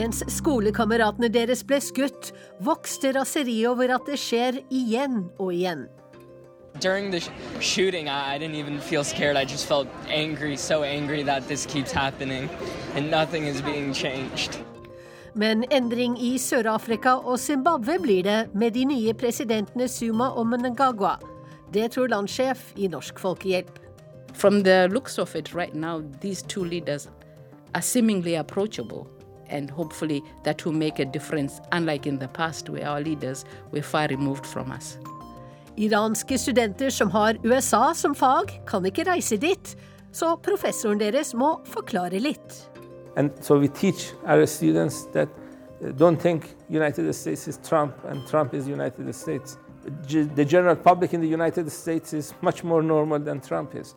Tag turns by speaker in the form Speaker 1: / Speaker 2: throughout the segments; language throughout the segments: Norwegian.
Speaker 1: Mens skolekameratene deres ble skutt, vokste raseriet over at det skjer igjen og igjen.
Speaker 2: During the shooting, I, I, didn't even feel scared. I just felt angry, so angry that this keeps happening and nothing is being changed.
Speaker 1: Men endring i Sør-Afrika og Zimbabwe blir det med de nye presidentene Suma og Mnangagwa. Det tror landssjef i Norsk Folkehjelp.
Speaker 3: From the looks of it right now, these two leaders are seemingly approachable. And hopefully that will make a difference, unlike in the past where our leaders were far removed from us.
Speaker 1: Iranske studenter som har USA som fag, kan ikke reise dit, så professoren deres må forklare litt.
Speaker 4: And so we teach our students that uh, don't think United States is Trump and Trump is United States. The general public in the United States is much more normal than Trump is.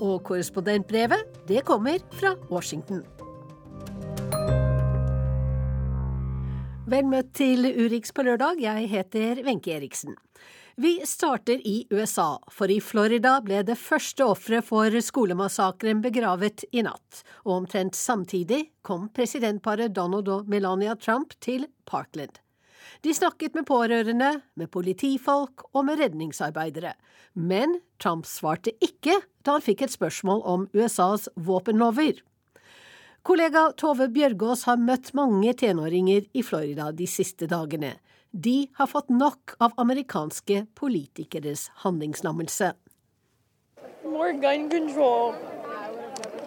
Speaker 1: Og korrespondentbrevet, det kommer fra Washington. Vel møtt til Urix på lørdag, jeg heter Wenche Eriksen. Vi starter i USA, for i Florida ble det første offeret for skolemassakren begravet i natt, og omtrent samtidig kom presidentparet Donald og Melania Trump til Parkland. De snakket med pårørende, med politifolk og med redningsarbeidere, men Trump svarte ikke da han fikk et spørsmål om USAs våpenlover. Kollega Tove Bjørgaas har møtt mange tenåringer i Florida de siste dagene. De har fått nok av amerikanske politikeres handlingslammelse.
Speaker 5: More gun control.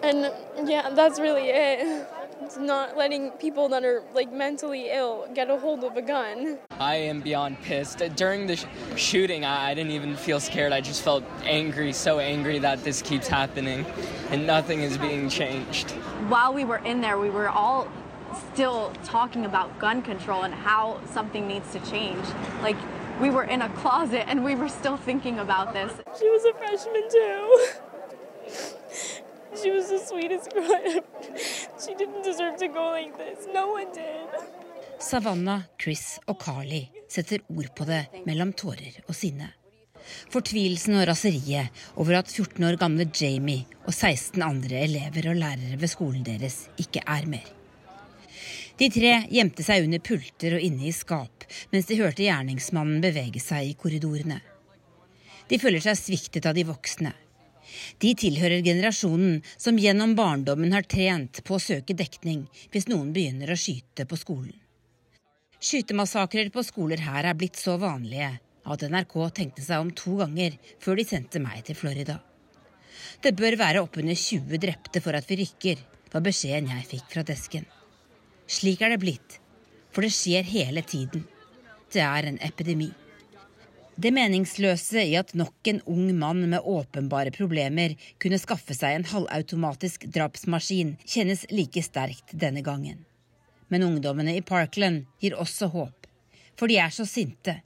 Speaker 5: And yeah, that's really it. It's not letting people that are like mentally ill get a hold of a gun.
Speaker 2: I am beyond pissed. During the sh shooting, I, I didn't even feel scared. I just felt angry, so angry that this keeps happening and nothing is being changed.
Speaker 6: While we were in there, we were all still talking about gun control and how something needs to change. Like, we were in a closet and we were still thinking about this.
Speaker 5: She was a freshman too. She was the sweetest girl ever. She didn't deserve to go like this. No one did.
Speaker 7: Savannah, Chris og Carly setter ord på det mellom tårer og sinne. Fortvilelsen og raseriet over at 14 år gamle Jamie og 16 andre elever og lærere ved skolen deres ikke er mer. De tre gjemte seg under pulter og inne i skap mens de hørte gjerningsmannen bevege seg i korridorene. De føler seg sviktet av de voksne. De tilhører generasjonen som gjennom barndommen har trent på å søke dekning hvis noen begynner å skyte på skolen. Skytemassakrer på skoler her er blitt så vanlige at NRK tenkte seg om to ganger før de sendte meg til Florida. Det bør være oppunder 20 drepte for at vi rykker, var beskjeden jeg fikk fra desken. Slik er det blitt, for det skjer hele tiden. Det er en epidemi. Det meningsløse i at nok en ung mann med åpenbare problemer kunne skaffe seg en halvautomatisk drapsmaskin, kjennes like sterkt denne gangen. Men ungdommene i Parkland gir også håp, for de er så sinte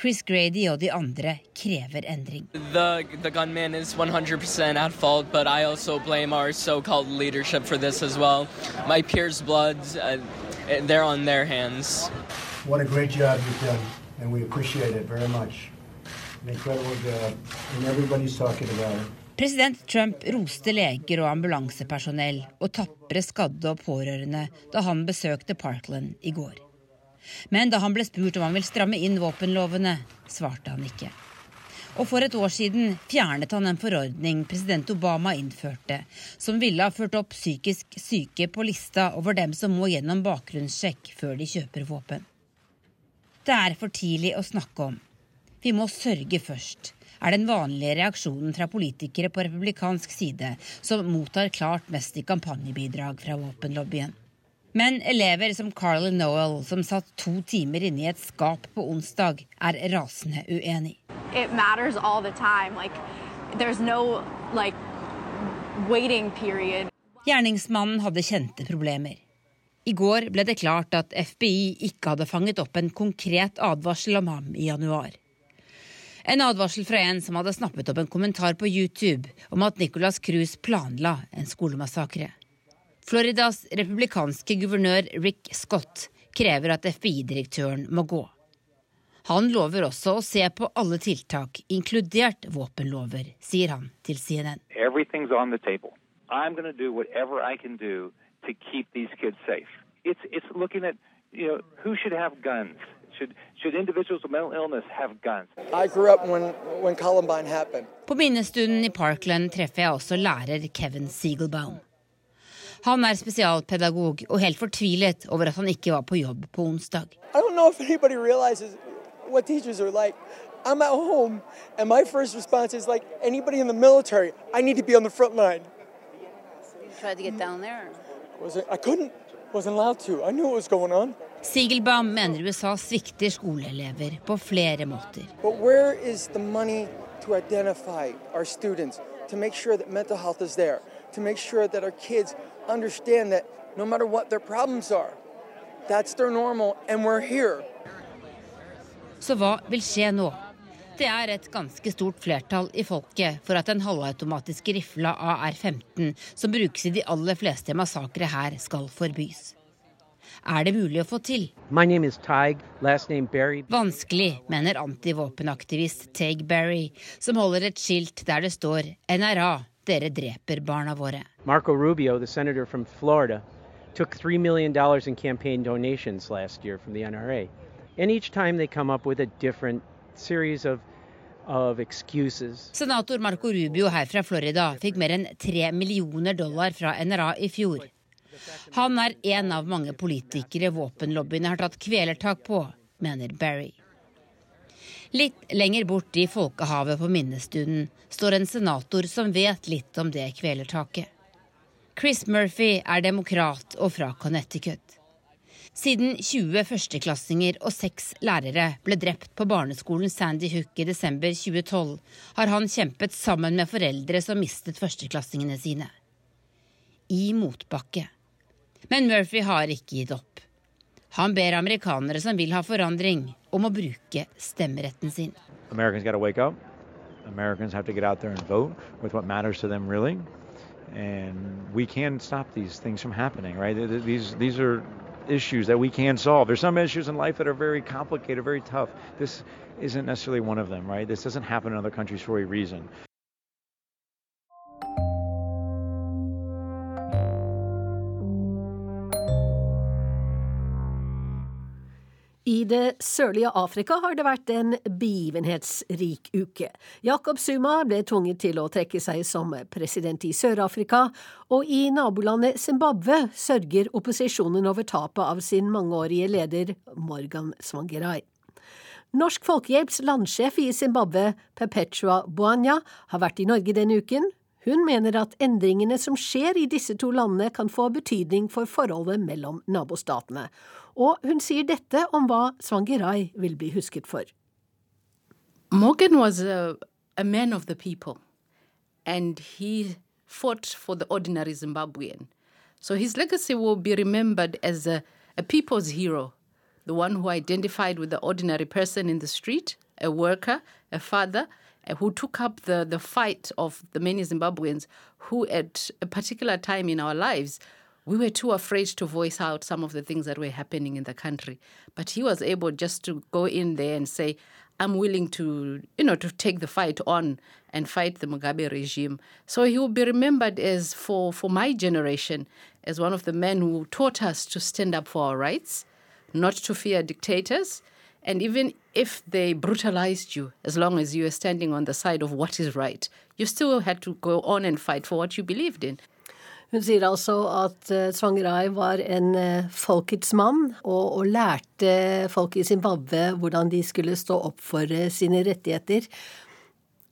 Speaker 7: Chris Grady og de andre krever endring.
Speaker 2: The, the gunman is 100% at fault, but I also blame our so-called leadership for this as well. My peers' bloods, uh, they're on their hands.
Speaker 8: What a great job you've done, and we appreciate it very much. An incredible job, and everybody's talking about it.
Speaker 7: President Trump roste leger og ambulansepersonell og tapre skadde og pårørende da han besøkte Parkland i går. Men da han ble spurt om han vil stramme inn våpenlovene, svarte han ikke. Og for et år siden fjernet han en forordning president Obama innførte, som ville ha ført opp psykisk syke på lista over dem som må gjennom bakgrunnssjekk før de kjøper våpen. Det er for tidlig å snakke om. Vi må sørge først, er den vanlige reaksjonen fra politikere på republikansk side, som mottar klart mest i kampanjebidrag fra våpenlobbyen. Men elever som Carly Noel, som satt to timer inne i et skap på onsdag, er rasende uenig.
Speaker 6: no, like,
Speaker 7: Gjerningsmannen hadde kjente problemer. I går ble det klart at FBI ikke hadde fanget opp en konkret advarsel om ham i januar. En advarsel fra en som hadde snappet opp en kommentar på YouTube om at Nicolas Cruz planla en skolemassakre. Floridas republikanske guvernør Rick Scott krever at FBI-direktøren må gå. Han lover også å se på alle tiltak, inkludert våpenlover, sier han til CNN.
Speaker 9: It's, it's looking at you know who should have guns. Should should individuals with mental illness have guns?
Speaker 10: I grew up when when Columbine happened.
Speaker 7: På minnestunden i Parkland treffer jeg også lærer Kevin Siegelbaum. Han er spesialpedagog og helt fortvilet over at han ikke var på jobb på onsdag.
Speaker 10: I don't know if anybody realizes what teachers are like. I'm at home, and my first response is like anybody in the military. I need to be on the front line.
Speaker 11: You tried to get down there.
Speaker 10: Was
Speaker 7: Siegelbaum mener USA svikter skoleelever på flere måter.
Speaker 10: But where is the money to identify our students, to make sure that mental health is there, to make sure that our kids understand that no matter what their problems are, that's their normal, and we're here.
Speaker 7: Så hva vil skje nå? Det er et ganske stort flertall i folket for at den halvautomatiske rifla AR-15, som brukes i de aller fleste massakre her, skal forbys. Er det mulig å få til? Vanskelig, mener antivåpenaktivist Teig Berry, som holder et skilt der det står NRA, dere dreper barna våre.
Speaker 12: Marco Rubio, the senator from Florida, took $3 million in campaign donations last year from the NRA. And each time they come up with a different series of.
Speaker 7: Senator Marco Rubio her fra Florida fikk mer enn tre millioner dollar fra NRA i fjor. Han er en av mange politikere våpenlobbyene har tatt kvelertak på, mener Barry. Litt lenger bort i folkehavet på minnestunden står en senator som vet litt om det kvelertaket. Chris Murphy er demokrat og fra Connecticut. Siden 20 førsteklassinger og seks lærere ble drept på barneskolen Sandy Hook i desember 2012, har han kjempet sammen med foreldre som mistet førsteklassingene sine. I motbakke. Men Murphy har ikke gitt opp. Han ber amerikanere som vil ha forandring, om å bruke stemmeretten sin.
Speaker 13: Americans have to get out there and vote with what matters to them really. And we can stop these things from happening, right? These these are issues that we can solve. There's some issues in life that are very complicated, very tough. This isn't necessarily one of them, right? This doesn't happen in other countries for a reason.
Speaker 1: Det sørlige Afrika har det vært en begivenhetsrik uke. Jacob Zuma ble tvunget til å trekke seg som president i Sør-Afrika, og i nabolandet Zimbabwe sørger opposisjonen over tapet av sin mangeårige leder Morgan Swangerai. Norsk Folkehjelps landsjef i Zimbabwe, Perpetua Boanya, har vært i Norge denne uken. Hun mener at endringene som skjer i disse to landene kan få betydning for forholdet mellom nabostatene. Og hun sier dette om hva Svangirai vil bli husket for.
Speaker 3: Morgan was a, a man of the people, and he fought for the ordinary Zimbabwean. So his legacy will be remembered as a, a people's hero, the one who identified with the ordinary person in the street, a worker, a father, who took up the, the fight of the many Zimbabweans who, at a particular time in our lives, we were too afraid to voice out some of the things that were happening in the country. But he was able just to go in there and say, I'm willing to, you know, to take the fight on and fight the Mugabe regime. So he will be remembered as, for, for my generation, as one of the men who taught us to stand up for our rights, not to fear dictators, and even if they brutalized you, as long as you were standing on the side of what is right, you still had to go on and fight for what you believed in.
Speaker 1: Hun sier altså at Tsvangirai var en uh, folkets mann, og, og, lærte folk i Zimbabwe hvordan de skulle stå opp for uh, sine rettigheter.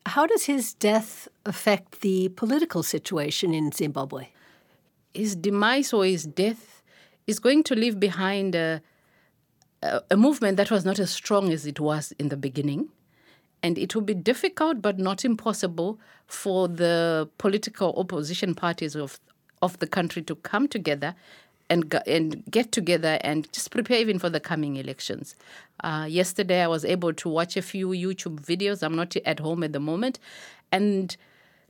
Speaker 1: How does his death affect the political situation in Zimbabwe?
Speaker 3: His demise or his death is going to leave behind a, a movement that was not as strong as it was in the beginning. And it will be difficult but not impossible for the political opposition parties of of the country to come together and and get together and just prepare even for the coming elections. Uh, yesterday, I was able to watch a few YouTube videos. I'm not at home at the moment, and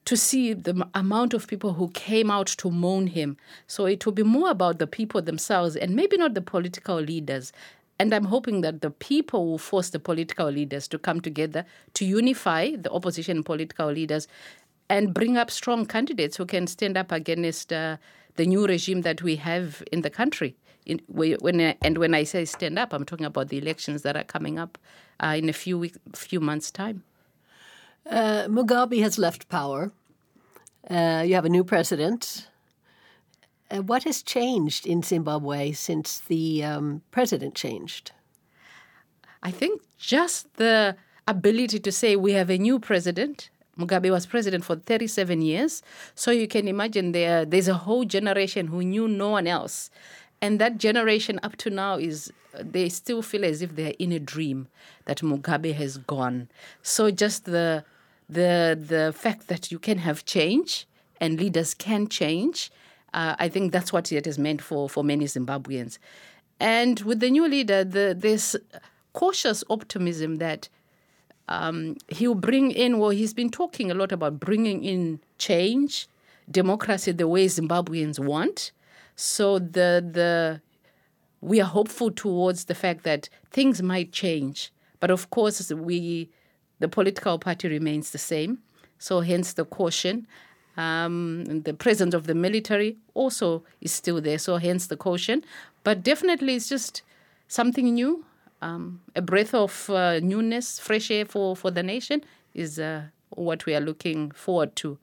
Speaker 3: to see the amount of people who came out to mourn him. So it will be more about the people themselves and maybe not the political leaders. And I'm hoping that the people will force the political leaders to come together to unify the opposition political leaders and bring up strong candidates who can stand up against uh, the new regime that we have in the country. In, when, and when I say stand up, I'm talking about the elections that are coming up uh, in a few weeks, few months' time.
Speaker 1: Uh, Mugabe has left power. Uh, you have a new president. Uh, what has changed in Zimbabwe since the um, president changed?
Speaker 3: I think just the ability to say we have a new president. Mugabe was president for 37 years. So you can imagine there, there's a whole generation who knew no one else. And that generation up to now is, they still feel as if they're in a dream that Mugabe has gone. So just the, the, the fact that you can have change and leaders can change, uh, I think that's what it has meant for, for many Zimbabweans. And with the new leader, the, this cautious optimism that um, he'll bring in, well, he's been talking a lot about bringing in change, democracy the way Zimbabweans want. So the the we are hopeful towards the fact that things might change, but of course we the political party remains the same. So hence the caution. Um, the presence of the military also is still there. So hence the caution. But definitely, it's just something new um, a breath of uh, newness, fresh air for, for the nation is uh, what we are looking forward to.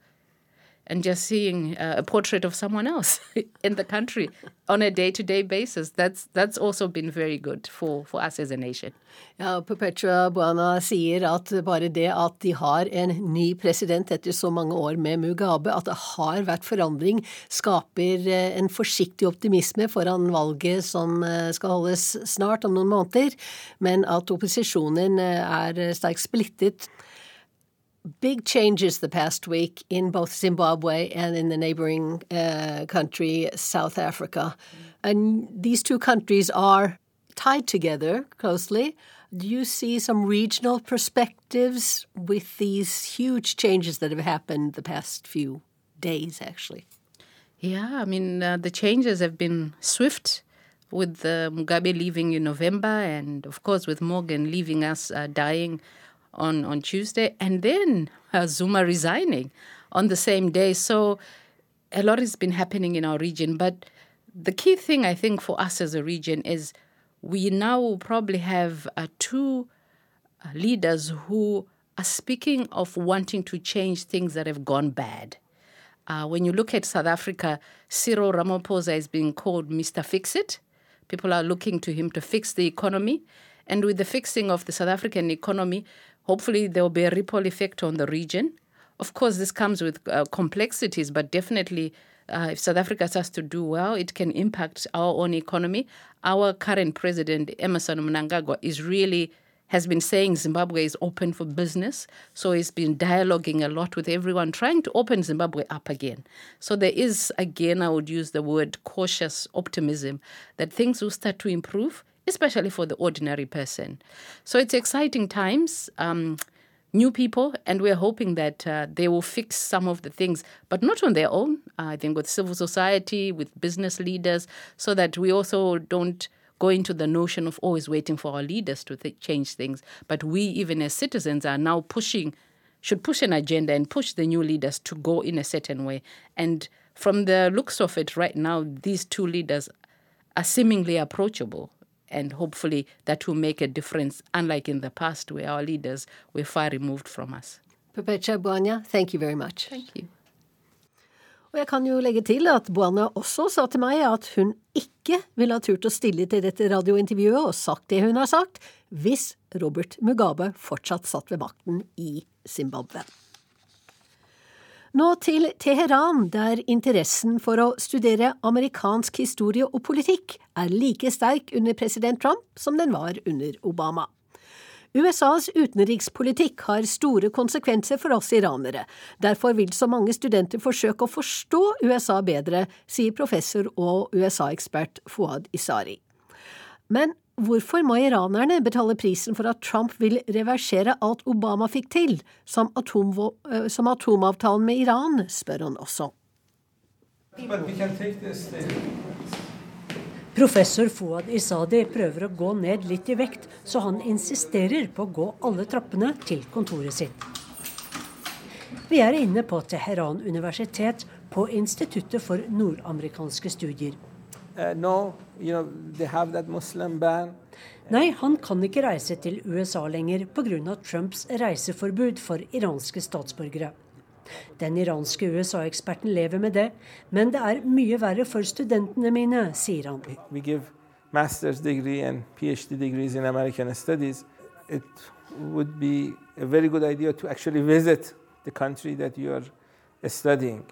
Speaker 3: And just seeing uh, a portrait of someone else in the country on a day-to-day basis, that's, that's also been very good for, for us as a nation.
Speaker 1: Ja, Perpetua Buana sier at bare det at de har en ny president etter så mange år med Mugabe, at det har vært forandring, skaper eh, en forsiktig optimisme foran valget som eh, skal holdes snart, om noen måneder, men at opposisjonen eh, er sterkt splittet big changes the past week in both Zimbabwe and in the neighboring uh, country, South Africa. And these two countries are tied together closely. Do you see some regional perspectives with these huge changes that have happened the past few days, actually?
Speaker 3: Yeah, I mean, uh, the changes have been swift with uh, Mugabe leaving in November, and of course, with Morgan leaving us, uh, dying on, on Tuesday, and then uh, Zuma resigning on the same day. So a lot has been happening in our region. But the key thing, I think, for us as a region is we now probably have uh, two uh, leaders who are speaking of wanting to change things that have gone bad. Uh, when you look at South Africa, Cyril Ramaphosa is being called Mr. Fix It. People are looking to him to fix the economy. And with the fixing of the South African economy, Hopefully, there will be a ripple effect on the region. Of course, this comes with uh, complexities, but definitely, uh, if South Africa starts to do well, it can impact our own economy. Our current president, Emerson Mnangagwa, is really has been saying Zimbabwe is open for business. So he's been dialoguing a lot with everyone, trying to open Zimbabwe up again. So there is, again, I would use the word cautious optimism that things will start to improve especially for the ordinary person. So it's exciting times. Um, new people, and we're hoping that uh, they will fix some of the things, but not on their own. Uh, I think with civil society, with business leaders, so that we also don't go into the notion of always waiting for our leaders to th- change things. But we, even as citizens, are now pushing, should push an agenda and push the new leaders to go in a certain way. And from the looks of it right now, these two leaders are seemingly approachable and hopefully that will make a difference, unlike in the past where our leaders were far removed from us.
Speaker 1: Perpetua Buanya, thank you very much.
Speaker 3: Thank you.
Speaker 1: Og jeg kan jo legge til at Buana også sa til meg at hun ikke ville ha turt å stille til dette radiointervjuet og sagt det hun har sagt, hvis Robert Mugabe fortsatt satt ved makten i Zimbabwe. Nå til Teheran, der interessen for å studere amerikansk historie og politikk er like sterk under president Trump som den var under Obama. USAs utenrikspolitikk har store konsekvenser for oss iranere. Derfor vil så mange studenter forsøke å forstå USA bedre, sier professor og USA-ekspert Fouad Isari. Men Hvorfor må iranerne betale prisen for at Trump vil reversere alt Obama fikk til, som, eh, som atomavtalen med Iran, spør han også.
Speaker 14: Professor Fouad Isadi prøver å gå ned litt i vekt, så han insisterer på å gå alle trappene til kontoret sitt. Vi er inne på Teheran universitet, på Instituttet for nordamerikanske studier.
Speaker 4: Uh, no, you know, they have that Muslim ban.
Speaker 14: Nei, han kan ikke reise til USA lenger pga. Trumps reiseforbud for iranske statsborgere. Den iranske USA-eksperten lever med det, men det er mye verre for studentene mine, sier han.
Speaker 4: We give master's degree and PhD degrees in American studies. It would be a very good idea to actually visit the country that you are studying,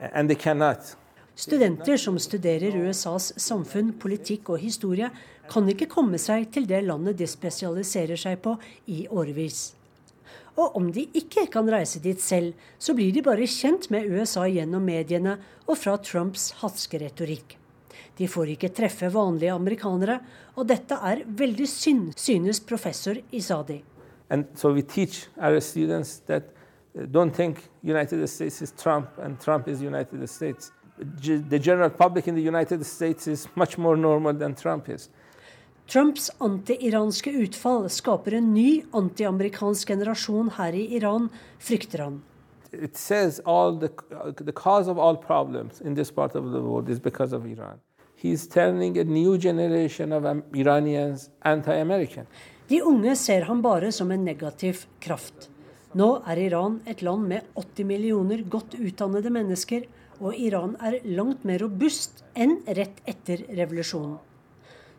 Speaker 4: and they cannot.
Speaker 14: Studenter som studerer USAs samfunn, politikk og historie, kan ikke komme seg til det landet de spesialiserer seg på i årevis. Og om de ikke kan reise dit selv, så blir de bare kjent med USA gjennom mediene og fra Trumps hatske retorikk. De får ikke treffe vanlige amerikanere, og dette er veldig synd, synes professor Isadi.
Speaker 4: And so we teach our students that uh, don't think United States is Trump and Trump is United. The general public in the United States is much more normal than Trump is.
Speaker 14: Trumps anti-iranske utfall skaper en ny anti-amerikansk generasjon her i Iran, frykter han.
Speaker 4: It says all the, the cause of all problems in this part of the world is because of Iran. He's turning a new generation of Iranians anti-American.
Speaker 14: De unge ser han bare som en negativ kraft. Nå er Iran et land med 80 millioner godt utdannede mennesker, og Iran er langt mer robust enn rett etter revolusjonen.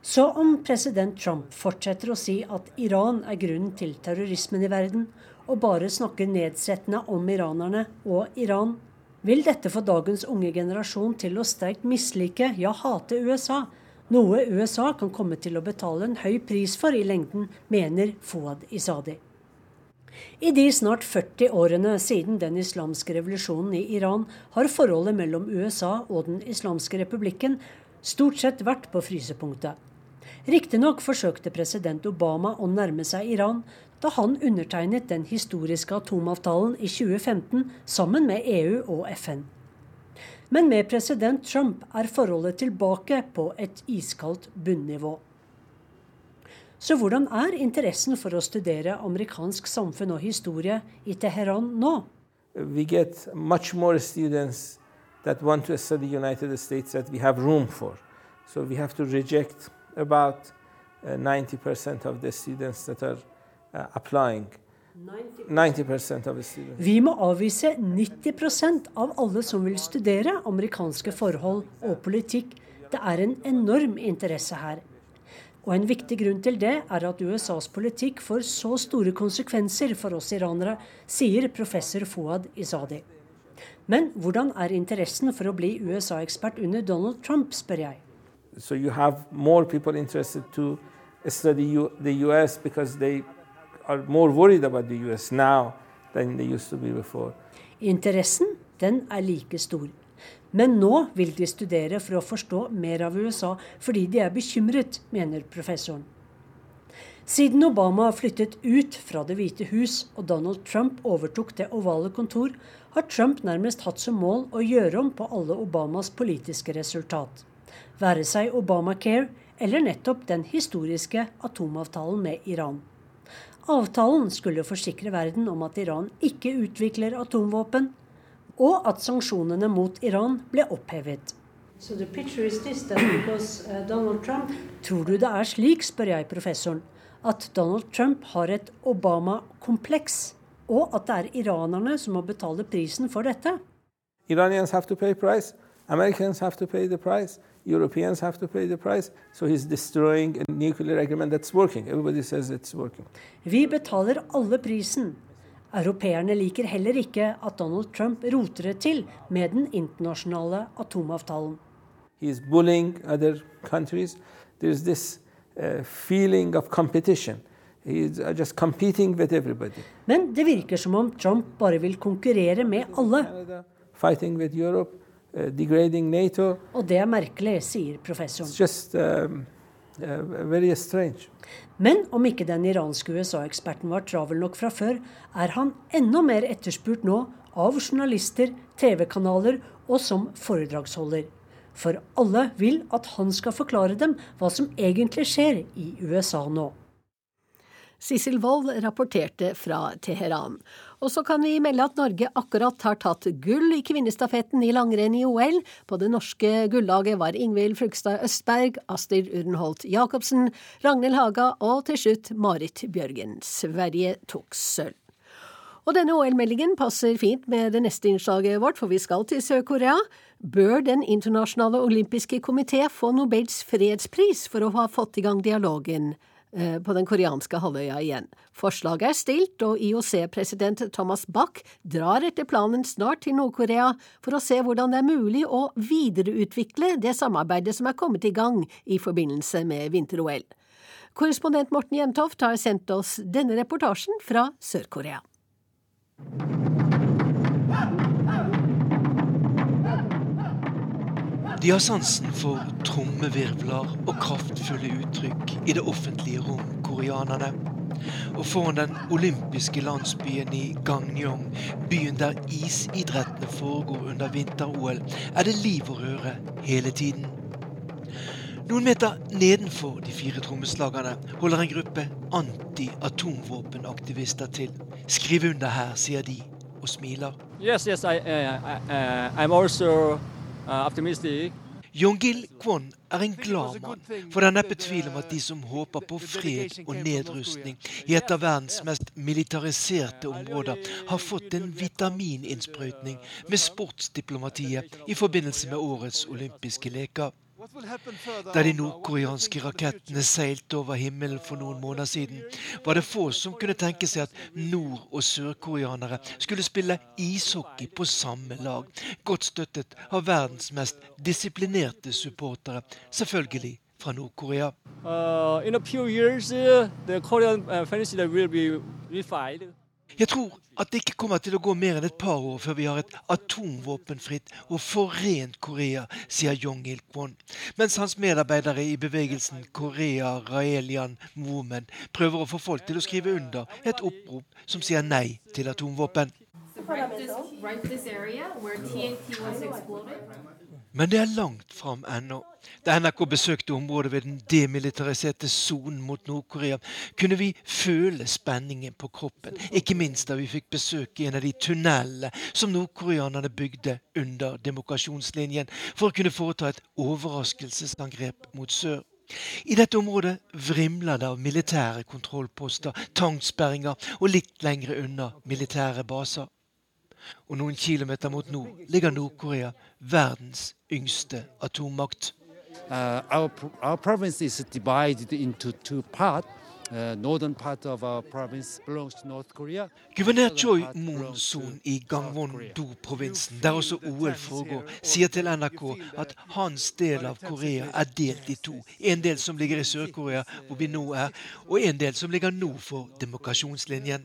Speaker 14: Så om president Trump fortsetter å si at Iran er grunnen til terrorismen i verden, og bare snakker nedsettende om iranerne og Iran, vil dette få dagens unge generasjon til å sterkt mislike, ja hate USA, noe USA kan komme til å betale en høy pris for i lengden, mener Fouad Isadi. I de snart 40 årene siden den islamske revolusjonen i Iran har forholdet mellom USA og Den islamske republikken stort sett vært på frysepunktet. Riktignok forsøkte president Obama å nærme seg Iran da han undertegnet den historiske atomavtalen i 2015 sammen med EU og FN. Men med president Trump er forholdet tilbake på et iskaldt bunnivå. Så hvordan er interessen for å studere amerikansk samfunn og historie i Teheran nå?
Speaker 4: We get much more students that want to study United States that we have room for. So we have to reject about 90% uh, of the students that are uh, applying. 90% of the students.
Speaker 14: Vi må avvise 90% av alle som vil studere amerikanske forhold og politikk. Det er en enorm interesse her. Og En viktig grunn til det er at USAs politikk får så store konsekvenser for oss iranere, sier professor Fouad Izadi. Men hvordan er interessen for å bli USA-ekspert under Donald Trump, spør jeg.
Speaker 4: So you have more people interested to study U the US because they are more worried about the US now than they used to be before.
Speaker 14: Interessen den er like stor. Men nå vil de studere for å forstå mer av USA fordi de er bekymret, mener professoren. Siden Obama flyttet ut fra Det hvite hus og Donald Trump overtok det ovale kontor, har Trump nærmest hatt som mål å gjøre om på alle Obamas politiske resultat være seg Obamacare eller nettopp den historiske atomavtalen med Iran. Avtalen skulle forsikre verden om at Iran ikke utvikler atomvåpen, og at sanksjonene mot Iran ble opphevet. So this, because, uh, Trump... Tror du det er slik, spør jeg professoren, at Donald Trump har et Obama-kompleks, og at det er iranerne som må betale prisen for dette?
Speaker 4: Iranians have to pay price. Americans have to pay the price. Europeans have to pay the price. So he's destroying a nuclear agreement that's working. Everybody says it's working.
Speaker 14: Vi betaler alle prisen. Europeerne liker heller ikke at Donald Trump roter det til med den internasjonale atomavtalen.
Speaker 4: He's bullying other countries. There's this uh, feeling of competition. He's uh, just competing with everybody.
Speaker 14: Men det virker som om Trump bare vil konkurrere med alle.
Speaker 4: Canada, fighting with Europe. Uh, NATO.
Speaker 14: Og det er merkelig, sier professoren.
Speaker 4: Uh,
Speaker 14: Men om ikke den iranske USA-eksperten var travel nok fra før, er han enda mer etterspurt nå av journalister, TV-kanaler og som foredragsholder. For alle vil at han skal forklare dem hva som egentlig skjer i USA nå.
Speaker 1: Sissel Wold rapporterte fra Teheran. Og så kan vi melde at Norge akkurat har tatt gull i kvinnestafetten i langrenn i OL. På det norske gullaget var Ingvild Flugstad Østberg, Astrid Urenholt Jacobsen, Ragnhild Haga og til slutt Marit Bjørgen. Sverige tok sølv. Og denne OL-meldingen passer fint med det neste innslaget vårt, for vi skal til Sør-Korea. Bør Den internasjonale olympiske komité få Nobels fredspris for å ha fått i gang dialogen på den koreanske halvøya igjen. Forslaget er stilt, og IOC-president Thomas Bach drar etter planen snart til Nord-Korea for å se hvordan det er mulig å videreutvikle det samarbeidet som er kommet i gang i forbindelse med vinter-OL. Korrespondent Morten Jentoft har sendt oss denne reportasjen fra Sør-Korea.
Speaker 15: De har sansen for trommevirvler og kraftfulle uttrykk i det offentlige rom, koreanerne. Og foran den olympiske landsbyen i Gangnyong, byen der isidrettene foregår under vinter-OL, er det liv og røre hele tiden. Noen meter nedenfor de fire trommeslagerne holder en gruppe anti-atomvåpenaktivister til. Skriv under her, sier de og smiler.
Speaker 16: Yes, yes, I, uh, uh, optimistic.
Speaker 15: Jong-il Kwon er en glad mann, for det er neppe tvil om at de som håper på fred og nedrustning i et av verdens mest militariserte områder, har fått en vitamininnsprøytning med sportsdiplomatiet i forbindelse med årets olympiske leker. Da de nordkoreanske rakettene seilte over himmelen for noen måneder siden, var det få som kunne tenke seg at nord- og sørkoreanere skulle spille ishockey på samme lag, godt støttet av verdens mest disiplinerte supportere, selvfølgelig fra Nord-Korea.
Speaker 16: Uh,
Speaker 15: Jeg tror at det ikke kommer til å gå mer enn et par år før vi har et atomvåpenfritt og forent Korea, sier Jong-il Kwon, mens hans medarbeidere i bevegelsen Korea Raelian Movement prøver å få folk til å skrive under et opprop som sier nei til atomvåpen. Men det er langt fram ennå. Da NRK besøkte området ved den demilitariserte sonen mot Nord-Korea, kunne vi føle spenningen på kroppen. Ikke minst da vi fikk besøke en av de tunnelene som nordkoreanerne bygde under demokrasjonslinjen for å kunne foreta et overraskelsesangrep mot sør. I dette området vrimler det av militære kontrollposter, tangsperringer og litt lengre unna militære baser. Og noen kilometer mot nord ligger Nord-Korea, verdens yngste atommakt.
Speaker 17: Uh, our, our province is divided into two parts. Uh,
Speaker 15: Guvernør Choi Moon-soon i Gangwon-do-provinsen, der også OL foregår, sier til NRK at hans del av Korea er delt i to. En del som ligger i Sør-Korea, hvor vi nå er, og en del som ligger nord for demarkasjonslinjen.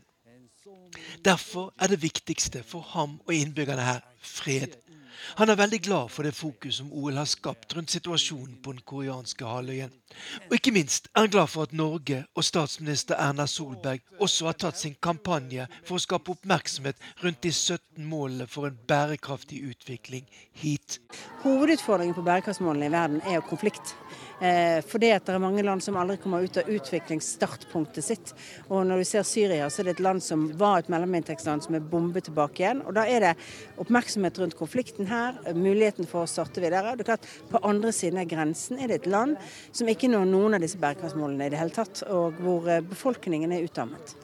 Speaker 15: Derfor er det viktigste for ham og innbyggerne her fred. Han er veldig glad for det fokus som OL har skapt rundt situasjonen på den koreanske halvøyen. Og ikke minst er han glad for at Norge og statsminister Erna Solberg også har tatt sin kampanje for å skape oppmerksomhet rundt de 17 målene for en bærekraftig utvikling hit.
Speaker 18: Hovedutfordringen på bærekraftsmålene i verden er jo konflikt. Eh, fordi at det er mange land som aldri kommer ut av utviklingsstartpunktet sitt. Og når du ser Syria, så er det et land som var et mellominntektsland som er bombet tilbake igjen. Og da er det oppmerksomhet rundt konflikten her, muligheten for å starte videre. Det er klart, På andre siden av grensen er det et land som ikke når noen av disse bærekraftsmålene i det hele tatt, og hvor eh, befolkningen er utarmet.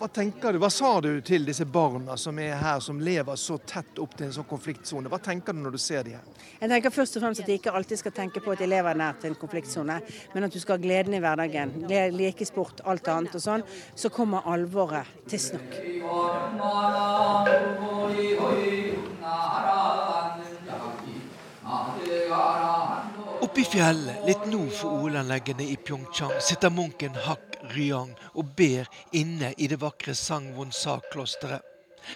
Speaker 19: Hva tenker du, hva sa du til disse barna som er her, som lever så tett opp til en sånn konfliktsone? Hva tenker du når du ser de her?
Speaker 18: Jeg tenker først og fremst at de ikke alltid skal tenke på at de lever nært en konfliktsone, men at du skal ha gleden i hverdagen. Leke sport, alt annet og sånn. Så kommer alvoret tidsnok.
Speaker 15: Oppe i fjellet, litt nord for OL-anleggene i Pyeongchang, sitter munken Hak Ryang og ber inne i det vakre Sangwon-sa-klosteret,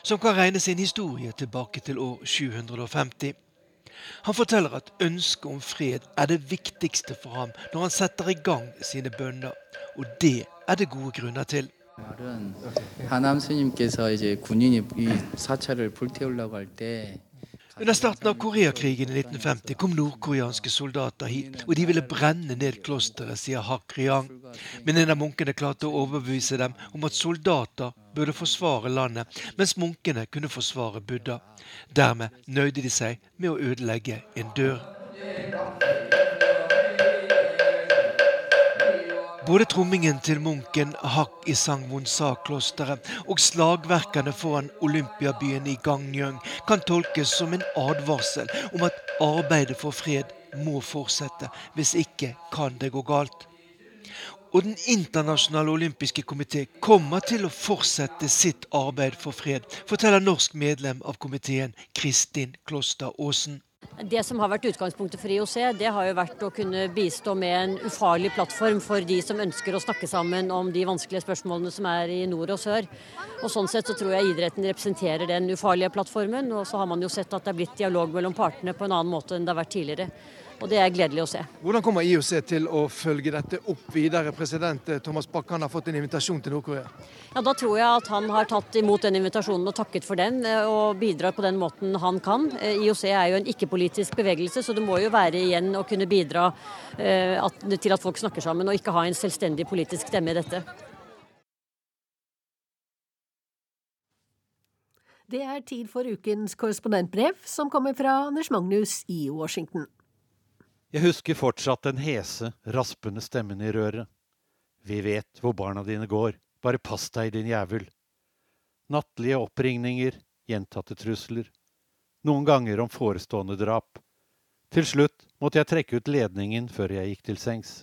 Speaker 15: som kan regne sin historie tilbake til år 750. Han forteller at ønsket om fred er det viktigste for ham når han setter i gang sine bønner, og det er det gode grunner til.
Speaker 20: 하남 스님께서 이제 군인이 이 사찰을 불태우려고 할때
Speaker 15: under starten av Koreakrigen i 1950 kom nordkoreanske soldater hit, og de ville brenne ned klosteret, sier Hak Ryang. Men en av munkene klarte å overbevise dem om at soldater burde forsvare landet, mens munkene kunne forsvare Buddha. Dermed nøyde de seg med å ødelegge en dør. Både trommingen til munken Hak i Sangwon-sa-klosteret og slagverkene foran Olympiabyen i Gangneung kan tolkes som en advarsel om at arbeidet for fred må fortsette. Hvis ikke kan det gå galt. Og Den internasjonale olympiske komité kommer til å fortsette sitt arbeid for fred, forteller norsk medlem av komiteen Kristin Kloster Aasen.
Speaker 20: Det som har vært utgangspunktet for IOC, det har jo vært å kunne bistå med en ufarlig plattform for de som ønsker å snakke sammen om de vanskelige spørsmålene som er i nord og sør. Og Sånn sett så tror jeg idretten representerer den ufarlige plattformen. Og så har man jo sett at det er blitt dialog mellom partene på en annen måte enn det har vært tidligere. Og det er gledelig å se.
Speaker 19: Hvordan kommer IOC til å følge dette opp videre? President Thomas Bakkan har fått en invitasjon til Nord-Korea.
Speaker 20: Ja, Da tror jeg at han har tatt imot den invitasjonen og takket for den, eh, og bidrar på den måten han kan. Eh, IOC er jo en ikke-politisk bevegelse, så det må jo være igjen å kunne bidra eh, til at folk snakker sammen, og ikke ha en selvstendig politisk stemme i dette.
Speaker 1: Det er tid for ukens korrespondentbrev, som kommer fra Anders Magnus i Washington.
Speaker 21: Jeg husker fortsatt den hese, raspende stemmen i røret. Vi vet hvor barna dine går, bare pass deg, din jævel. Nattlige oppringninger, gjentatte trusler. Noen ganger om forestående drap. Til slutt måtte jeg trekke ut ledningen før jeg gikk til sengs.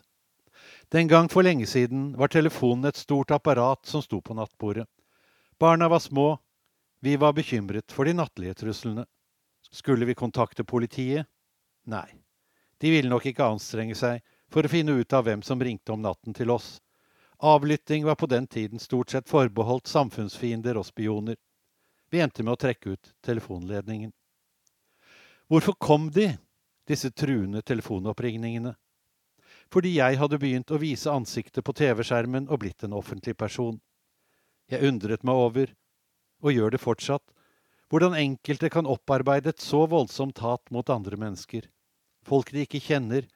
Speaker 21: Den gang for lenge siden var telefonen et stort apparat som sto på nattbordet. Barna var små. Vi var bekymret for de nattlige truslene. Skulle vi kontakte politiet? Nei. De ville nok ikke anstrenge seg for å finne ut av hvem som ringte om natten til oss. Avlytting var på den tiden stort sett forbeholdt samfunnsfiender og spioner. Vi endte med å trekke ut telefonledningen. Hvorfor kom de, disse truende telefonoppringningene? Fordi jeg hadde begynt å vise ansiktet på TV-skjermen og blitt en offentlig person. Jeg undret meg over, og gjør det fortsatt, hvordan enkelte kan opparbeide et så voldsomt hat mot andre mennesker folk de ikke kjenner,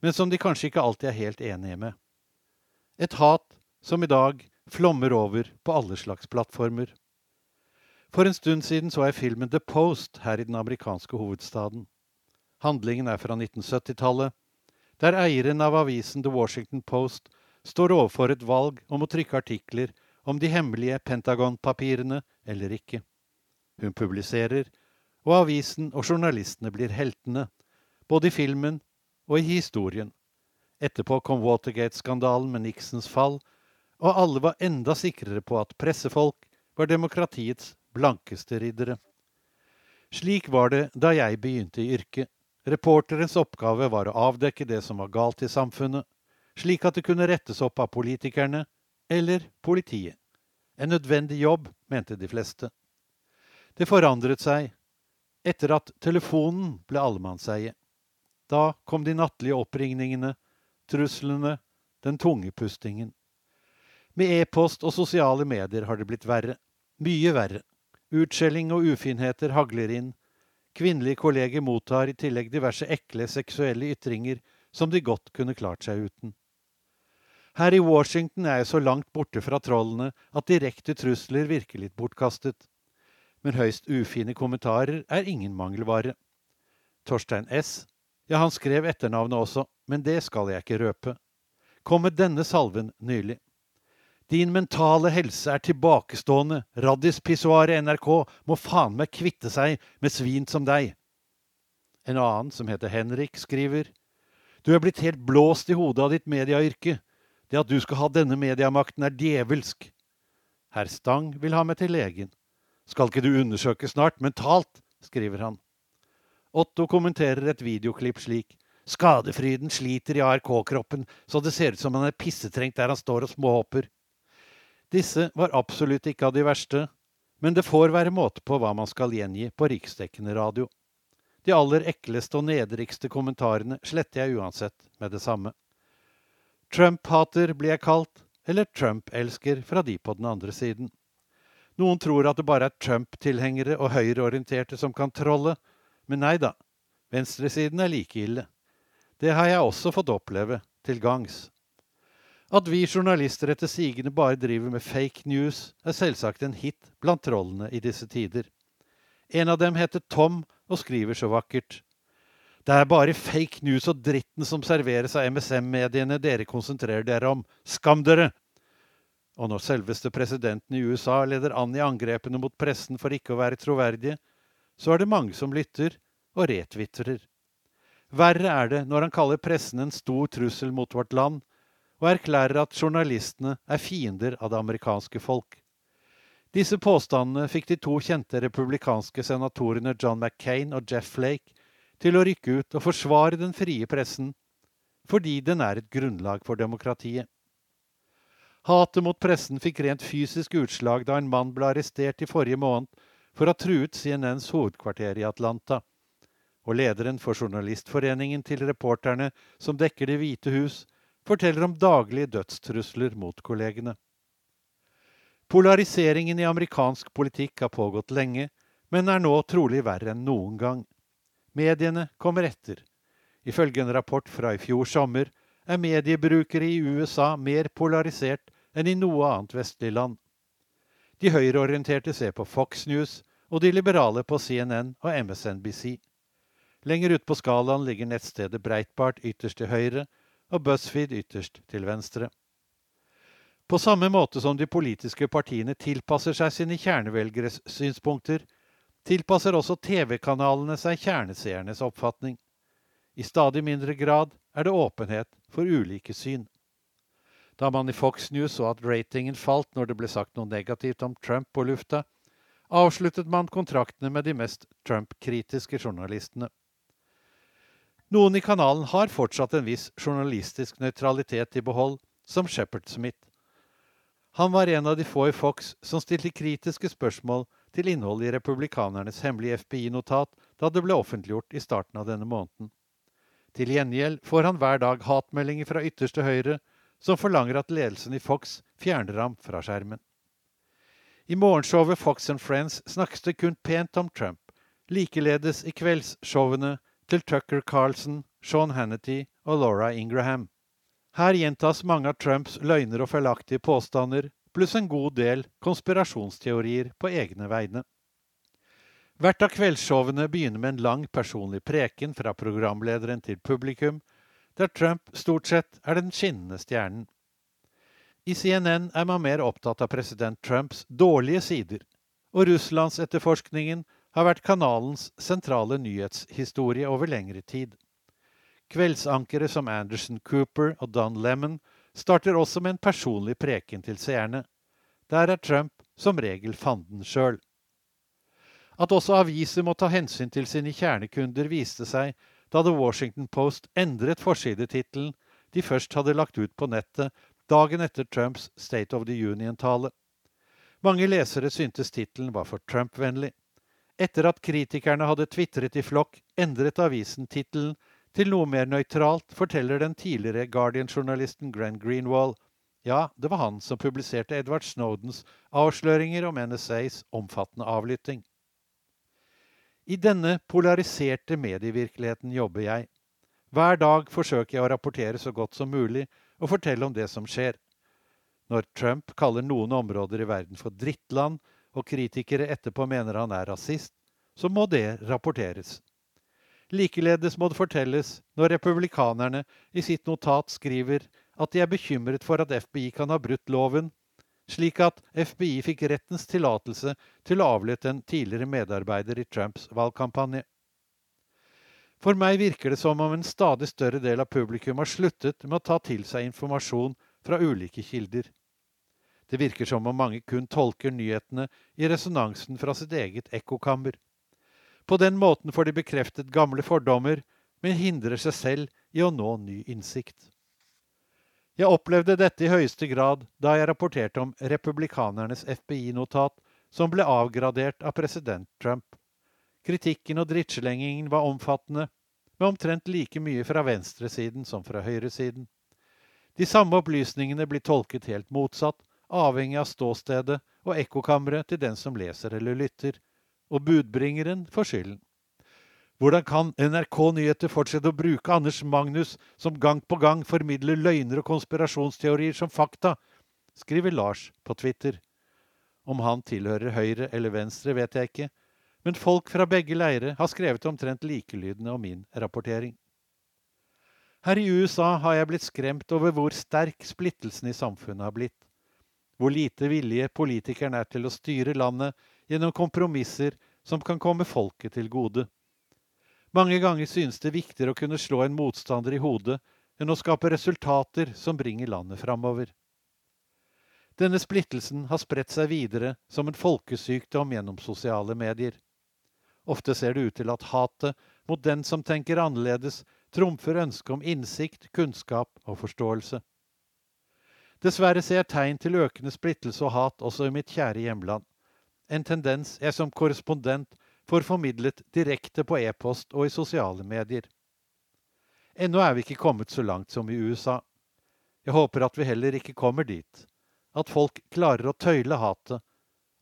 Speaker 21: men som de kanskje ikke alltid er helt enige med. Et hat som i dag flommer over på alle slags plattformer. For en stund siden så jeg filmen The Post her i den amerikanske hovedstaden. Handlingen er fra 1970-tallet, der eieren av avisen The Washington Post står overfor et valg om å trykke artikler om de hemmelige Pentagon-papirene eller ikke. Hun publiserer, og avisen og journalistene blir heltene både i filmen og i historien. Etterpå kom Watergate-skandalen med Nixons fall, og alle var enda sikrere på at pressefolk var demokratiets blankeste riddere. Slik var det da jeg begynte i yrket. Reporterens oppgave var å avdekke det som var galt i samfunnet, slik at det kunne rettes opp av politikerne eller politiet. En nødvendig jobb, mente de fleste. Det forandret seg etter at telefonen ble allemannseie. Da kom de nattlige oppringningene, truslene, den tunge pustingen. Med e-post og sosiale medier har det blitt verre. Mye verre. Utskjelling og ufinheter hagler inn. Kvinnelige kolleger mottar i tillegg diverse ekle seksuelle ytringer som de godt kunne klart seg uten. Her i Washington er jeg så langt borte fra trollene at direkte trusler virker litt bortkastet. Men høyst ufine kommentarer er ingen mangelvare. Torstein S. Ja, han skrev etternavnet også, men det skal jeg ikke røpe. Kom med denne salven nylig. Din mentale helse er tilbakestående. Raddispissoaret NRK må faen meg kvitte seg med svin som deg. En annen, som heter Henrik, skriver Du er blitt helt blåst i hodet av ditt medieyrke. Det at du skal ha denne mediamakten, er djevelsk. Herr Stang vil ha meg til legen. Skal ikke du undersøke snart, mentalt? skriver han. Otto kommenterer et videoklipp slik. Skadefryden sliter i ARK-kroppen, så det ser ut som han er pissetrengt der han står og småhopper. Disse var absolutt ikke av de verste, men det får være måte på hva man skal gjengi på riksdekkende radio. De aller ekleste og nedrigste kommentarene sletter jeg uansett med det samme. Trump-hater blir jeg kalt, eller Trump-elsker fra de på den andre siden. Noen tror at det bare er Trump-tilhengere og høyreorienterte som kan trolle, Men nei da, venstresiden er like ille. Det har jeg også fått oppleve til gangs. At vi journalister etter sigende bare driver med fake news, er selvsagt en hit blant trollene i disse tider. En av dem heter Tom og skriver så vakkert. Det er bare fake news og dritten som serveres av MSM-mediene dere konsentrerer dere om. Skam dere! Og når selveste presidenten i USA leder an i angrepene mot pressen for ikke å være troverdige, så er det mange som lytter og retvitrer. Verre er det når han kaller pressen en stor trussel mot vårt land, og erklærer at journalistene er fiender av det amerikanske folk. Disse påstandene fikk de to kjente republikanske senatorene John McCain og Jeff Flake til å rykke ut og forsvare den frie pressen, fordi den er et grunnlag for demokratiet. Hatet mot pressen fikk rent fysisk utslag da en mann ble arrestert i forrige måned for å ha truet CNNs hovedkvarter i Atlanta. Og lederen for journalistforeningen til reporterne som dekker Det hvite hus, forteller om daglige dødstrusler mot kollegene. Polariseringen i amerikansk politikk har pågått lenge, men er nå trolig verre enn noen gang. Mediene kommer etter. Ifølge en rapport fra i fjor sommer er mediebrukere i USA mer polarisert enn i noe annet vestlig land. De høyreorienterte ser på Fox News, og de liberale på CNN og MSNBC. Lenger ut på skalaen ligger nettstedet Breitbart ytterst til høyre og BuzzFeed ytterst til venstre. På samme måte som de politiske partiene tilpasser seg sine kjernevelgeres synspunkter, tilpasser også TV-kanalene seg kjerneseernes oppfatning. I stadig mindre grad er det åpenhet for ulike syn. Da man i Fox News så at ratingen falt når det ble sagt noe negativt om Trump på lufta, avsluttet man kontraktene med de mest Trump-kritiske journalistene. Noen i kanalen har fortsatt en viss journalistisk nøytralitet i behold, som Shepherd Smith. Han var en av de få i Fox som stilte kritiske spørsmål til innholdet i republikanernes hemmelige FBI-notat da det ble offentliggjort i starten av denne måneden. Til gjengjeld får han hver dag hatmeldinger fra ytterste høyre som forlanger at ledelsen i Fox fjerner ham fra skjermen. I morgenshowet Fox and Friends snakkes det kun pent om Trump, likeledes i kveldsshowene til Tucker Carlson, Sean Hannity og Laura Ingraham. Her gjentas mange av Trumps løgner og feilaktige påstander, pluss en god del konspirasjonsteorier på egne vegne. Hvert av kveldsshowene begynner med en lang personlig preken fra programlederen til publikum, der Trump stort sett er den skinnende stjernen. I CNN er man mer opptatt av president Trumps dårlige sider, og Russlandsetterforskningen har vært kanalens sentrale nyhetshistorie over lengre tid. Kveldsankere som Anderson Cooper og Don Lemon starter også med en personlig preken til seerne. Der er Trump som regel fanden sjøl. At også aviser må ta hensyn til sine kjernekunder, viste seg da The Washington Post endret forsidetittelen de først hadde lagt ut på nettet dagen etter Trumps State of the Union-tale. Mange lesere syntes tittelen var for Trump-vennlig. Etter at kritikerne hadde tvitret i flokk, endret avisen tittelen til noe mer nøytralt forteller den tidligere Guardian-journalisten Glenn Greenwald ja, det var han som publiserte Edward Snowdens avsløringer om NSAs omfattende avlytting. I denne polariserte medievirkeligheten jobber jeg. Hver dag forsøker jeg å rapportere så godt som mulig og fortelle om det som skjer. Når Trump kaller noen områder i verden for drittland, og kritikere etterpå mener han er rasist, så må det rapporteres. Likeledes må det fortelles når republikanerne i sitt notat skriver at de er bekymret for at FBI kan ha brutt loven, slik at FBI fikk rettens tillatelse til å avlytte en tidligere medarbeider i Trumps valgkampanje. For meg virker det som om en stadig større del av publikum har sluttet med å ta til seg informasjon fra ulike kilder. Det virker som om mange kun tolker nyhetene i resonansen fra sitt eget ekkokammer. På den måten får de bekreftet gamle fordommer, men hindrer seg selv i å nå ny innsikt. Jeg opplevde dette i høyeste grad da jeg rapporterte om republikanernes FBI-notat som ble avgradert av president Trump. Kritikken og drittslengingen var omfattende, med omtrent like mye fra venstresiden som fra høyresiden. De samme opplysningene blir tolket helt motsatt, avhengig av ståstedet og ekkokammeret til den som leser eller lytter og budbringeren får skylden. Hvordan kan NRK Nyheter fortsette å bruke Anders Magnus, som gang på gang formidler løgner og konspirasjonsteorier som fakta? skriver Lars på Twitter. Om han tilhører høyre eller venstre, vet jeg ikke, men folk fra begge leire har skrevet omtrent likelydende om min rapportering. Her i USA har jeg blitt skremt over hvor sterk splittelsen i samfunnet har blitt. Hvor lite vilje politikerne er til å styre landet gjennom kompromisser som kan komme folket til gode. Mange ganger synes det viktigere å kunne slå en motstander i hodet enn å skape resultater som bringer landet framover. Denne splittelsen har spredt seg videre som en folkesykdom gjennom sosiale medier. Ofte ser det ut til at hatet mot den som tenker annerledes, trumfer ønsket om innsikt, kunnskap og forståelse. Dessverre ser jeg tegn til økende splittelse og hat også i mitt kjære hjemland. En tendens jeg som korrespondent får formidlet direkte på e-post og i sosiale medier. Ennå er vi ikke kommet så langt som i USA. Jeg håper at vi heller ikke kommer dit. At folk klarer å tøyle hatet.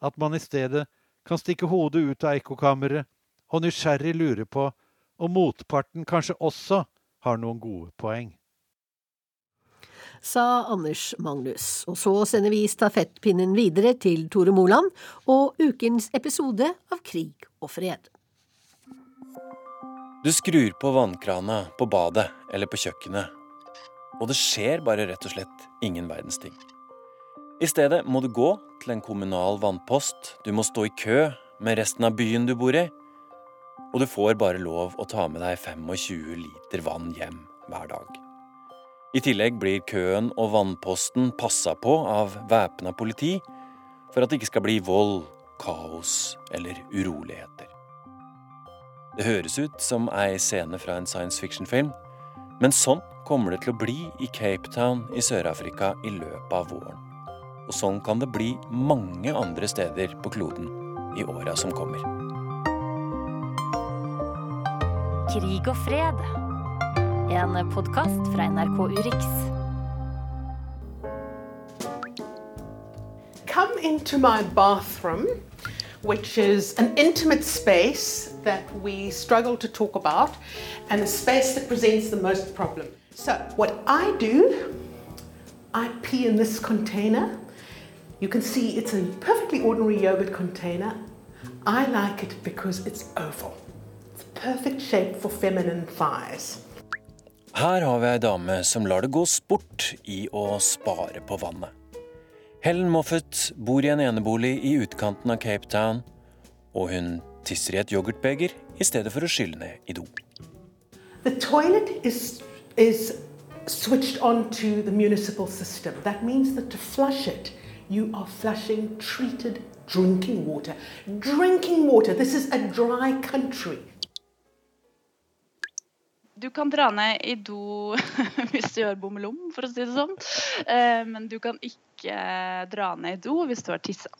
Speaker 21: At man i stedet kan stikke hodet ut av ekkokammeret og nysgjerrig lure på om motparten kanskje også har noen gode poeng
Speaker 1: sa Anders Magnus. Og så sender vi stafettpinnen videre til Tore Moland og ukens episode av Krig og fred.
Speaker 22: Du skrur på vannkrana på badet eller på kjøkkenet, og det skjer bare rett og slett ingen verdens ting. I stedet må du gå til en kommunal vannpost, du må stå i kø med resten av byen du bor i, og du får bare lov å ta med deg 25 liter vann hjem hver dag. I tillegg blir køen og vannposten passa på av væpna politi for at det ikke skal bli vold, kaos eller uroligheter. Det høres ut som ei scene fra en science fiction-film, men sånn kommer det til å bli i Cape Town i Sør-Afrika i løpet av våren. Og sånn kan det bli mange andre steder på kloden i åra som kommer.
Speaker 23: Krig og fred en podkast fra NRK Urix.
Speaker 24: Come into my bathroom, which is an intimate space that we struggle to talk about, and a space that presents the most problem. So, what I do, I pee in this container. You can see it's a perfectly ordinary yogurt container. I like it because it's oval. It's perfect shape for feminine thighs.
Speaker 22: Her har vi ei dame som lar det gå sport i å spare på vannet. Helen Moffat bor i en enebolig i utkanten av Cape Town, og hun tisser i et yoghurtbeger i stedet for å skylle ned i do.
Speaker 24: The toilet is, is switched on to the municipal system. That means that to flush it, you are flushing treated drinking water. Drinking water, this is a dry country.
Speaker 25: Du kan dra ned i do hvis du gjør bommelom, for å si det sånn. Eh, men du kan ikke dra ned i do hvis du har tissa.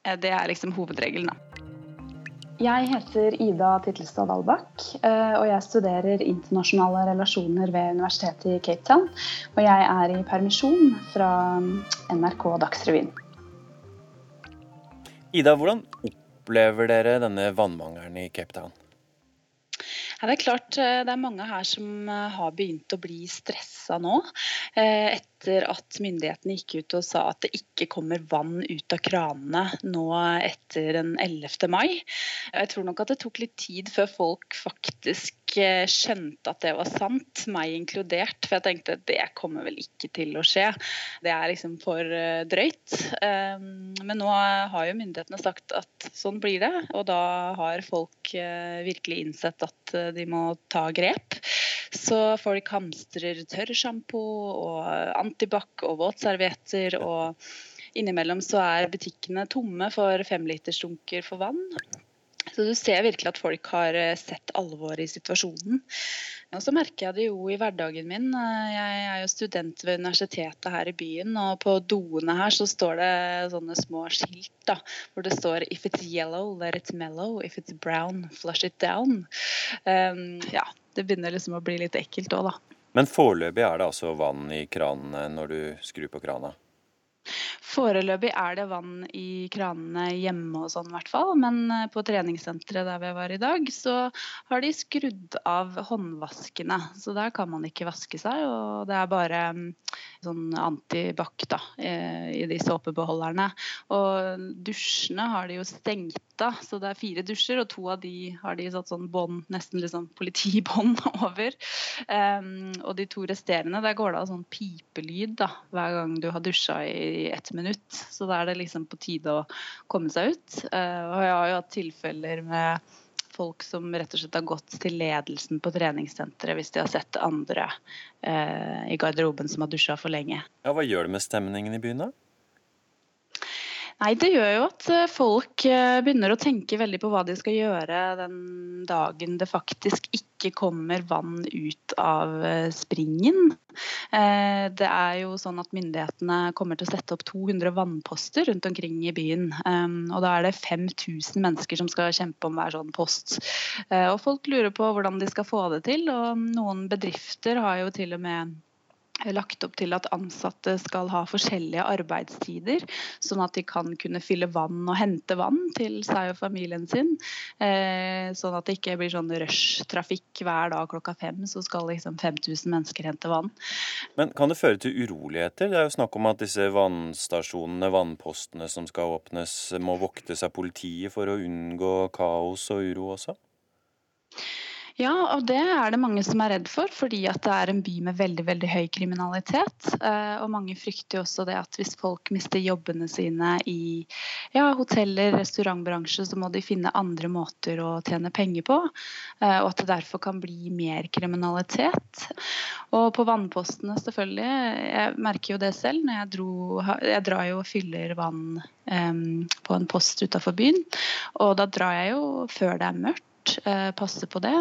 Speaker 25: Eh, det er liksom hovedregelen, da.
Speaker 26: Jeg heter Ida Tittelstad Dalbakk, eh, og jeg studerer internasjonale relasjoner ved Universitetet i Cape Town. Og jeg er i permisjon fra NRK Dagsrevyen.
Speaker 22: Ida, hvordan opplever dere denne vannmangelen i Cape Town?
Speaker 25: Ja, det er klart eh, det er mange her som eh, har begynt å bli stressa nå. Eh, etter at myndighetene gikk ut og sa at det ikke kommer vann ut av kranene nå etter den 11. mai. Jeg tror nok at det tok litt tid før folk faktisk skjønte at det var sant, meg inkludert. For jeg tenkte at det kommer vel ikke til å skje. Det er liksom for drøyt. Men nå har jo myndighetene sagt at sånn blir det, og da har folk virkelig innsett at de må ta grep. Så folk hamstrer tørrsjampo og antibac og våtservietter. Og innimellom så er butikkene tomme for femlitersdunker for vann. Så du ser virkelig at folk har eh, sett alvoret i situasjonen. Og så merker jeg det jo i hverdagen min. Eh, jeg er jo student ved universitetet her i byen, og på doene her så står det sånne små skilt da, hvor det står 'If it's yellow, let it mellow. If it's brown, flush it down'. Um, ja, det begynner liksom å bli litt ekkelt òg, da.
Speaker 22: Men foreløpig er det altså vann i kranene når du skrur på krana?
Speaker 25: Foreløpig er det vann i kranene hjemme og sånn i hvert fall. Men eh, på treningssenteret der vi var i dag, så har de skrudd av håndvaskene. Så der kan man ikke vaske seg. Og det er bare mm, sånn antibac da, eh, i de såpebeholderne. Og dusjene har de jo stengt av, så det er fire dusjer, og to av de har de satt sånn bånd, nesten liksom politibånd over. Um, og de to resterende, der går det av sånn pipelyd da, hver gang du har dusja i ett minutt. Så da er det liksom på tide å komme seg ut. Uh, og jeg har jo hatt tilfeller med folk som rett og slett har gått til ledelsen på treningssenteret hvis de har sett andre uh, i garderoben som har dusja for lenge.
Speaker 22: Ja, Hva gjør det med stemningen i byen, da?
Speaker 25: Nei, Det gjør jo at eh, folk eh, begynner å tenke veldig på hva de skal gjøre den dagen det faktisk ikke kommer vann ut av eh, springen. Det er jo sånn at Myndighetene kommer til å sette opp 200 vannposter rundt omkring i byen. Og Da er det 5000 mennesker som skal kjempe om hver sånn post. Og Folk lurer på hvordan de skal få det til. og Noen bedrifter har jo til og med lagt opp til at ansatte skal ha forskjellige arbeidstider, sånn at de kan kunne fylle vann og hente vann til seg og familien sin. Eh, sånn at det ikke blir sånn rushtrafikk hver dag klokka fem, så skal liksom 5000 mennesker hente vann.
Speaker 22: Men kan det føre til uroligheter? Det er jo snakk om at disse vannstasjonene, vannpostene som skal åpnes, må voktes av politiet for å unngå kaos og uro også?
Speaker 25: Ja, og det er det mange som er redd for, fordi at det er en by med veldig veldig høy kriminalitet. Eh, og mange frykter jo også det at hvis folk mister jobbene sine i ja, hoteller, restaurantbransje, så må de finne andre måter å tjene penger på. Eh, og at det derfor kan bli mer kriminalitet. Og på vannpostene, selvfølgelig. Jeg merker jo det selv når jeg, dro, jeg drar jo og fyller vann um, på en post utafor byen. Og da drar jeg jo før det er mørkt passe på det.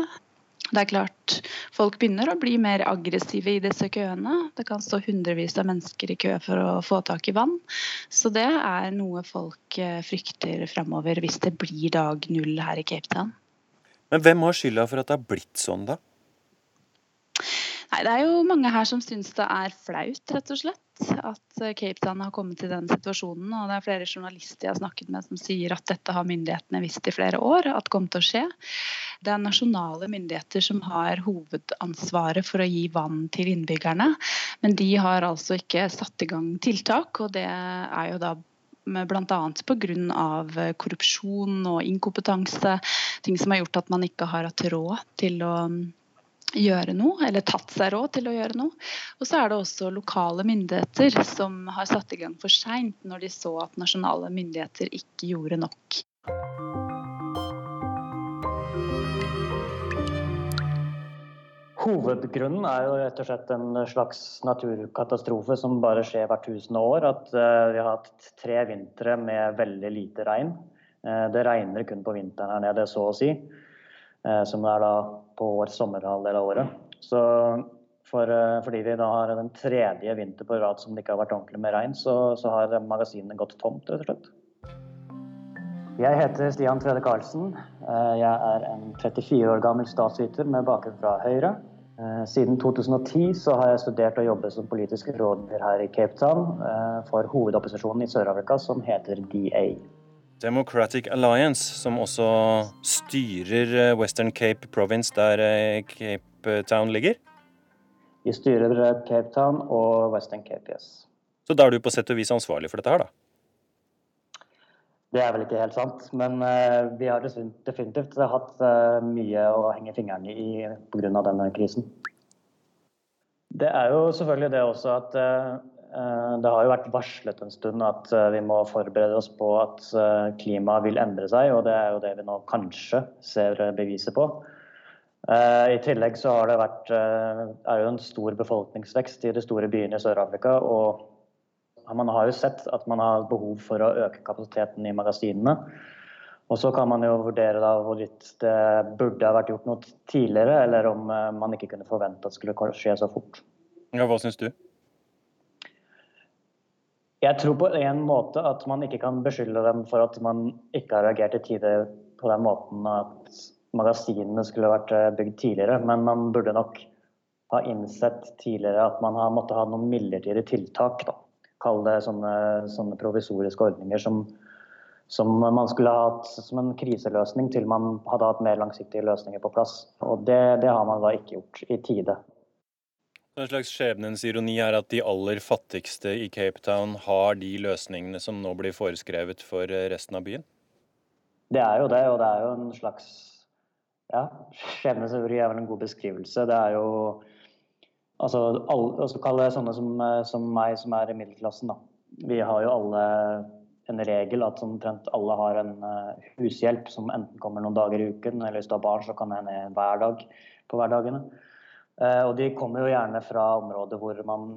Speaker 25: Det er klart, Folk begynner å bli mer aggressive i disse køene. Det kan stå hundrevis av mennesker i kø for å få tak i vann. Så det er noe folk eh, frykter framover hvis det blir dag null her i Cape Town.
Speaker 22: Men hvem har skylda for at det har blitt sånn, da?
Speaker 25: Nei, Det er jo mange her som syns det er flaut, rett og slett at eh, Cape Town har kommet til den situasjonen. og Det er flere journalister jeg har snakket med som sier at dette har myndighetene visst i flere år at kom til å skje. Det er nasjonale myndigheter som har hovedansvaret for å gi vann til innbyggerne. Men de har altså ikke satt i gang tiltak, og det er jo da bl.a. pga. korrupsjon og inkompetanse. Ting som har gjort at man ikke har hatt råd til å gjøre noe, eller tatt seg råd til å gjøre noe. Og så er det også lokale myndigheter som har satt i gang for seint når de så at nasjonale myndigheter ikke gjorde nok.
Speaker 27: Hovedgrunnen er jo rett og slett en slags naturkatastrofe som bare skjer hvert tusende år. At uh, vi har hatt tre vintre med veldig lite regn. Uh, det regner kun på vinteren her nede, så å si. Uh, som er da på vår sommerhalvdel av året. Så for, eh, fordi vi da har den tredje vinter på rad som det ikke har vært ordentlig med regn, så, så har magasinene gått tomt, rett og slett. Jeg heter Stian Tvede Karlsen. Eh, jeg er en 34 år gammel statsviter med bakgrunn fra Høyre. Eh, siden 2010 så har jeg studert og jobbet som politisk rådgiver her i Cape Town for hovedopposisjonen i Sør-Afrika, som heter DA.
Speaker 22: Democratic Alliance, som også styrer eh, Western Cape Province, der eh, Cape Town ligger?
Speaker 27: Vi styrer eh, Cape Town og Western Cape, yes.
Speaker 22: Så da er du på sett og vis ansvarlig for dette her, da?
Speaker 27: Det er vel ikke helt sant, men vi har definitivt hatt mye å henge fingrene i pga. denne krisen. Det er jo selvfølgelig det også at Eh, det har jo vært varslet en stund at eh, vi må forberede oss på at eh, klimaet vil endre seg, og det er jo det vi nå kanskje ser beviset på. I tillegg så har det vært, er jo en stor befolkningsvekst i de store byene i Sør-Afrika. Og man har jo sett at man har behov for å øke kapasiteten i magasinene. Og så kan man jo vurdere da hvorvidt det burde ha vært gjort noe tidligere, eller om man ikke kunne forvente at det skulle skje så fort.
Speaker 22: Ja, Hva syns du?
Speaker 27: Jeg tror på en måte at man ikke kan beskylde dem for at man ikke har reagert i tide på den måten at magasinene skulle vært eh, bygd tidligere. Men man burde nok ha innsett tidligere at man har måttet ha noen midlertidige tiltak. Da. kall det sånne, sånne provisoriske ordninger som, som man skulle ha hatt som en kriseløsning til man hadde hatt mer langsiktige løsninger på plass. Og det, det har man da ikke gjort i tide.
Speaker 22: En slags skjebnens ironi er at de aller fattigste i Cape Town har de løsningene som nå blir foreskrevet for eh, resten av byen?
Speaker 27: Det er jo det, og det er jo en slags ja, skjebnens ironi er vel en god beskrivelse. Det er jo altså, alle, altså Kall det sånne som, eh, som, meg, som er i middelklassen. da. Vi har jo alle en regel at omtrent alle har en uh, hushjelp som enten kommer noen dager i uken, eller hvis du har barn, så kan det hende hver dag på hverdagene. Eh, og de kommer jo gjerne fra områder hvor man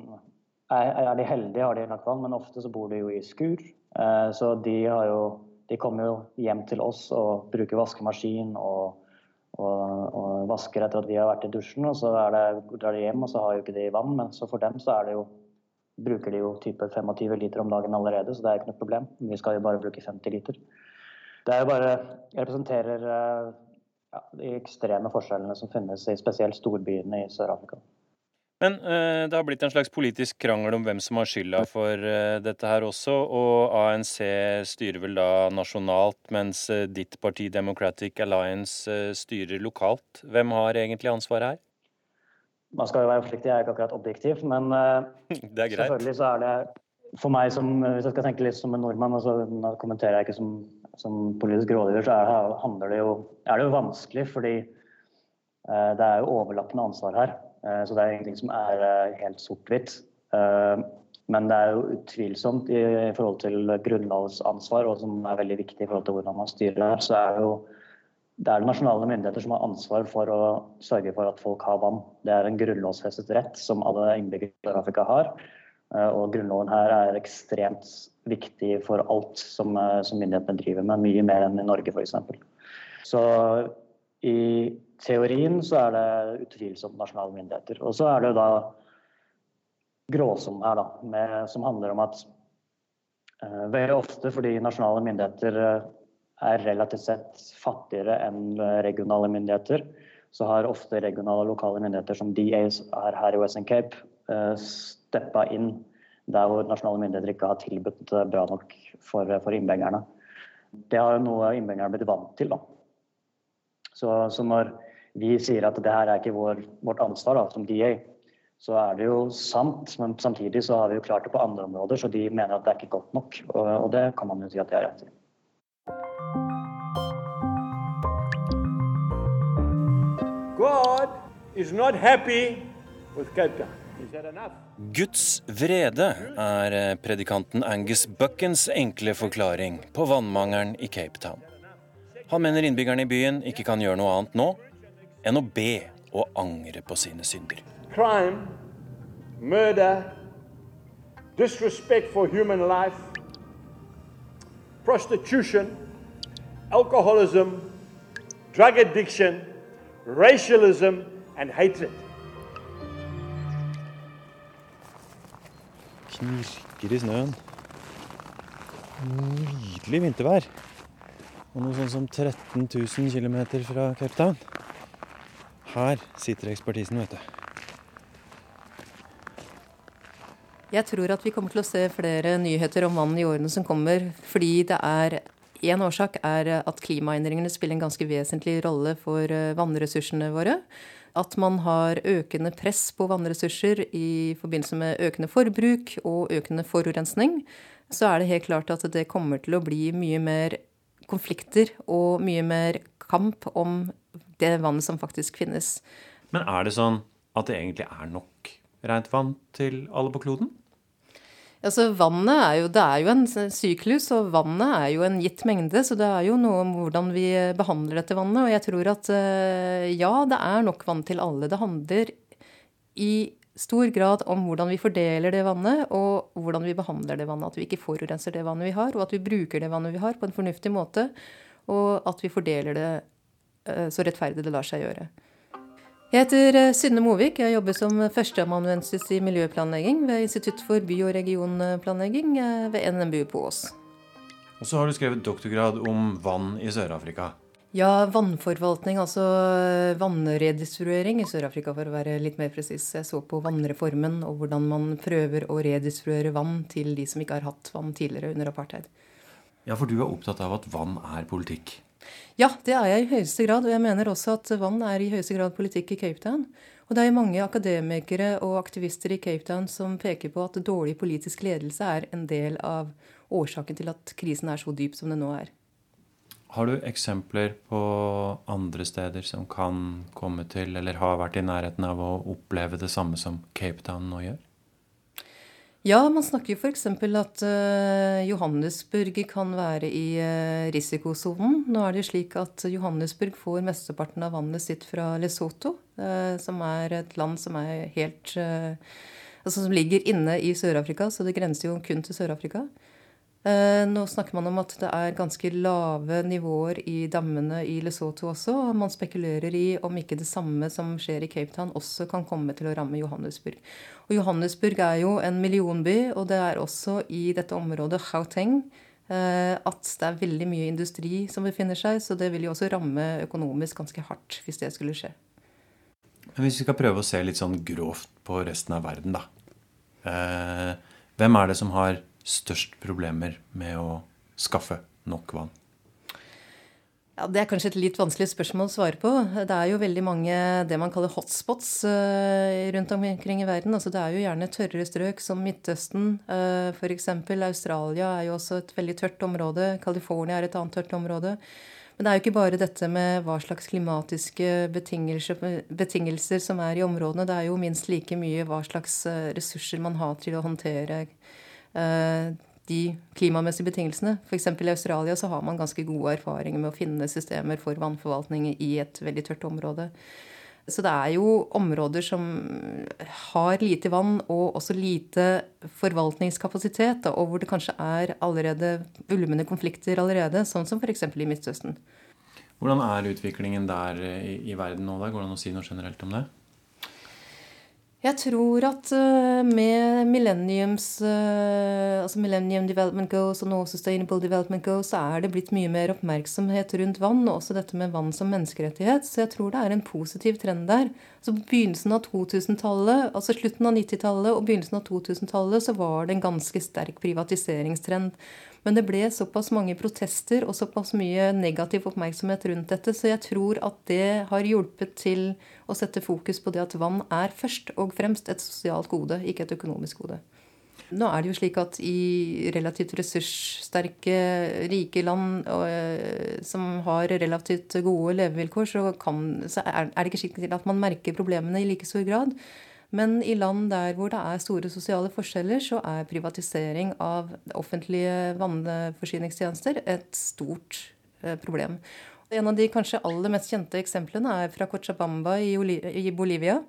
Speaker 27: er, de heldige, har de lagt vann, men ofte så bor de jo i skur. Eh, så de, jo, de kommer jo hjem til oss og bruker vaskemaskin og, og, og, vasker etter at vi har vært i dusjen. Og så det, drar de hjem, og så har jo ikke de vann, men så for dem så er det jo bruker de jo type 25 liter om dagen allerede, så det er ikke noe problem. Vi skal jo bare bruke 50 liter. Det er jo bare representerer eh, ja, de ekstreme forskjellene som finnes i spesielt storbyene i Sør-Afrika.
Speaker 22: Men uh, det har blitt en slags politisk krangel om hvem som har skylda for uh, dette her også. Og ANC styrer vel da nasjonalt, mens uh, ditt parti Democratic Alliance styrer lokalt. Hvem har egentlig ansvaret her?
Speaker 27: Man skal jo være forsiktig, jeg er ikke akkurat objektiv, men selvfølgelig så er det for meg som Hvis jeg skal tenke litt som en nordmann, og så kommenterer jeg ikke som som politisk rådgiver, så er det, jo, er det jo vanskelig, fordi eh, det er jo overlappende ansvar her. Eh, så det er ingenting som er eh, helt sort-hvitt. Men det er jo utvilsomt i forhold til grunnlovsansvar, og som er veldig viktig i forhold til hvordan man styrer her, så er det jo det er de nasjonale myndigheter som har ansvar for å sørge for at folk har vann. Det er en grunnlovsfestet rett som alle innbyggere i Sør-Afrika har. Og grunnloven her er ekstremt viktig for alt som, eh, som myndighetene driver med, mye mer enn i Norge f.eks. Så i teorien så er det utvilsomt nasjonale myndigheter. Og så er det da gråsonen her, da, med, som handler om at uh, veldig ofte fordi nasjonale myndigheter er relativt sett fattigere enn regionale myndigheter, så har ofte regionale og lokale myndigheter som DAs er her i Western Cape, uh, steppa inn der hvor nasjonale myndigheter ikke har tilbudt bra nok for, for innbyggerne. Det har jo noe innbyggerne blitt vant til. Så, så, når vi sier at det her er ikke vår, vårt ansvar da, som DA, så er det jo sant, men samtidig så har vi jo klart det på andre områder, så de mener at det er ikke godt nok. Og, og det kan man jo si at de har rett i.
Speaker 28: God is not happy with Cape Town.
Speaker 22: Guds vrede er eh, predikanten Angus Buckens enkle forklaring på vannmangelen i Cape Town. Han mener innbyggerne i byen ikke kan gjøre noe annet nå enn å be og angre på sine synder.
Speaker 28: Crime, murder, disrespect for human life, prostitution, alcoholism, drug addiction, racialism and hatred.
Speaker 22: Knirker i snøen. Nydelig vintervær. Og noe sånn som 13 000 km fra Cape Town. Her sitter ekspertisen, vet du.
Speaker 29: Jeg tror at vi kommer til å se flere nyheter om vann i årene som kommer, fordi det er Én årsak er at klimaendringene spiller en ganske vesentlig rolle for eh, vannressursene våre at man har økende press på vannressurser i forbindelse med økende forbruk og økende forurensning, så er det helt klart at det kommer til å bli mye mer konflikter og mye mer kamp om det vannet som faktisk finnes.
Speaker 22: Men er det sånn at det egentlig er nok rent vann til alle på kloden?
Speaker 29: Altså, vannet er jo, det er jo en syklus, og vannet er jo en gitt mengde. Så det er jo noe om hvordan vi behandler dette vannet. Og jeg tror at eh, ja, det er nok vann til alle. Det handler i stor grad om hvordan vi fordeler det vannet, og hvordan vi behandler det vannet. At vi ikke forurenser det vannet vi har, og at vi bruker det vannet vi har, på en fornuftig måte. Og at vi fordeler det eh, så rettferdig det lar seg gjøre. Jeg heter eh, Synne Movik. Jeg jobber som førsteamanuensis i miljøplanlegging ved Institutt for by- og regionplanlegging eh, ved NMBU på Ås.
Speaker 22: Og så har du skrevet doktorgrad om vann i Sør-Afrika.
Speaker 29: Ja, vannforvaltning, altså vannredistruering i Sør-Afrika, for å være litt mer presis. Jeg så på vannreformen og hvordan man prøver å redistruere vann til de som ikke har hatt vann tidligere under apartheid.
Speaker 22: Ja, for du er opptatt av at vann er politikk?
Speaker 29: Ja, det er jeg i høyeste grad. Og jeg mener også at vann er i høyeste grad politikk i Cape Town. Og det er mange akademikere og aktivister i Cape Town som peker på at dårlig politisk ledelse er en del av årsaken til at krisen er så dyp som den nå er.
Speaker 22: Har du eksempler på andre steder som kan komme til, eller har vært i nærheten av å oppleve det samme som Cape Town nå gjør?
Speaker 29: Ja, man snakker jo f.eks. at uh, Johannesburg kan være i uh, risikosonen. Nå er det slik at Johannesburg får mesteparten av vannet sitt fra Lesotho, uh, som er et land som er helt Altså som ligger inne i Sør-Afrika, så det grenser jo kun til Sør-Afrika. Eh, nå snakker man om at det er ganske lave nivåer i dammene i Lesotho også. og Man spekulerer i om ikke det samme som skjer i Cape Town, også kan komme til å ramme Johannesburg. Og Johannesburg er jo en millionby, og det er også i dette området Gauteng eh, at det er veldig mye industri som befinner seg, så det vil jo også ramme økonomisk ganske hardt hvis det skulle skje.
Speaker 22: Men hvis vi skal prøve å se litt sånn grovt på resten av verden, da. Eh, hvem er det som har størst problemer med å skaffe nok vann?
Speaker 29: Ja, Det er kanskje et litt vanskelig spørsmål å svare på. Det er jo veldig mange det man kaller hotspots uh, rundt omkring i verden. Altså, det er jo gjerne tørrere strøk som Midtøsten. Uh, F.eks. Australia er jo også et veldig tørt område. California er et annet tørt område. Men det er jo ikke bare dette med hva slags klimatiske betingelser, betingelser som er i områdene. Det er jo minst like mye hva slags eh, ressurser man har til å håndtere Eh, de klimamessige betingelsene. F.eks. i Australia så har man ganske gode erfaringer med å finne systemer for vannforvaltning i et veldig tørt område. Så det er jo områder som har lite vann og også lite forvaltningskapasitet, og hvor det kanskje er allerede ulmende konflikter allerede, sånn som f.eks. i Midtøsten.
Speaker 22: Hvordan er utviklingen der i, i verden nå? Da? Går det an å si noe generelt om det?
Speaker 29: Jeg tror at eh, med millenniums, eh, altså Millennium Development Goals og nå Sustainable Development Goals, så er det blitt mye mer oppmerksomhet rundt vann, og også dette med vann som menneskerettighet. Så jeg tror det er en positiv trend der. Så på begynnelsen av 2000-tallet, altså slutten av 90-tallet og begynnelsen av 2000-tallet, så var det en ganske sterk privatiseringstrend. Men det ble såpass mange protester og såpass mye negativ oppmerksomhet rundt dette, så jeg tror at det har hjulpet til å sette fokus på det at vann er først og fremst et sosialt gode, ikke et økonomisk gode. Nå er det jo slik at i relativt ressurssterke, rike land eh, som har relativt gode levevilkår, så, kan, så er det ikke slik at man merker problemene i like stor grad. Men i land der hvor det er store sosiale forskjeller, så er privatisering av offentlige vannforsyningstjenester et stort eh, problem. En av de kanskje aller mest kjente eksemplene er fra Cochabamba i Bolivia.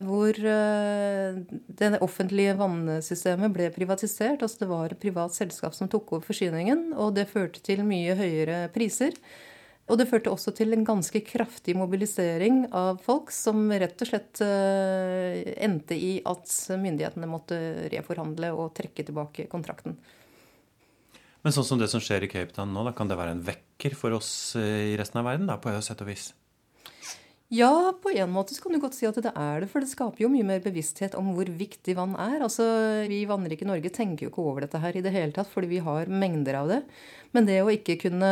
Speaker 29: Hvor eh, det offentlige vannsystemet ble privatisert. altså Det var et privat selskap som tok over forsyningen, og det førte til mye høyere priser. Og det førte også til en ganske kraftig mobilisering av folk, som rett og slett uh, endte i at myndighetene måtte reforhandle og trekke tilbake kontrakten.
Speaker 22: Men sånn som det som skjer i Cape Town nå, da kan det være en vekker for oss eh, i resten av verden? da, på sett og vis?
Speaker 29: Ja, på en måte så kan du godt si at det er det. For det skaper jo mye mer bevissthet om hvor viktig vann er. Altså, Vi Vannrike Norge tenker jo ikke over dette her i det hele tatt, fordi vi har mengder av det. Men det å ikke kunne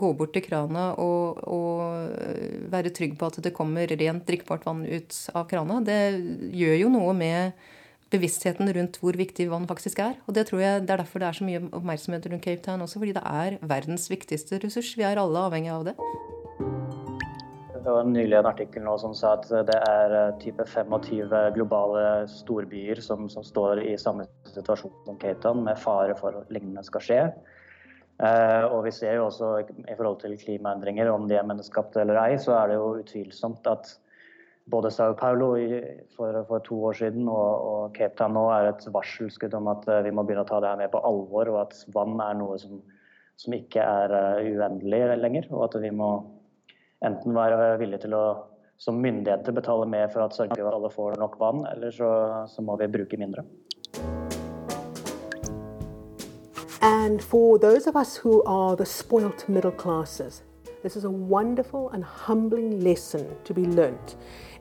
Speaker 29: gå bort til krana og, og være trygg på at det kommer rent drikkbart vann ut av krana, det gjør jo noe med bevisstheten rundt hvor viktig vann faktisk er. Og det tror jeg det er derfor det er så mye oppmerksomhet rundt Cape Town også, fordi det er verdens viktigste ressurs. Vi er alle avhengig av det.
Speaker 27: Det var nylig en artikkel nå som sa at det er eh, type 25 globale storbyer som, som står i samme situasjon som Cape med fare for at lignende skal skje. Eh, og vi ser jo også i forhold til klimaendringer, om de er menneskeskapte eller ei, så er det jo utvilsomt at både Sao Paulo for, for, to år siden og, og, Cape Town nå er et varselskudd om at eh, vi må begynne å ta det her med på alvor, og at vann er noe som, som ikke er uh, uendelig lenger. og at vi må enten være villige til å som myndigheter betale mer for at sørge for at alle får nok vann, eller så, så må vi bruke mindre.
Speaker 24: And for those of us who are the spoilt middle classes, This is a wonderful and humbling lesson to be learnt.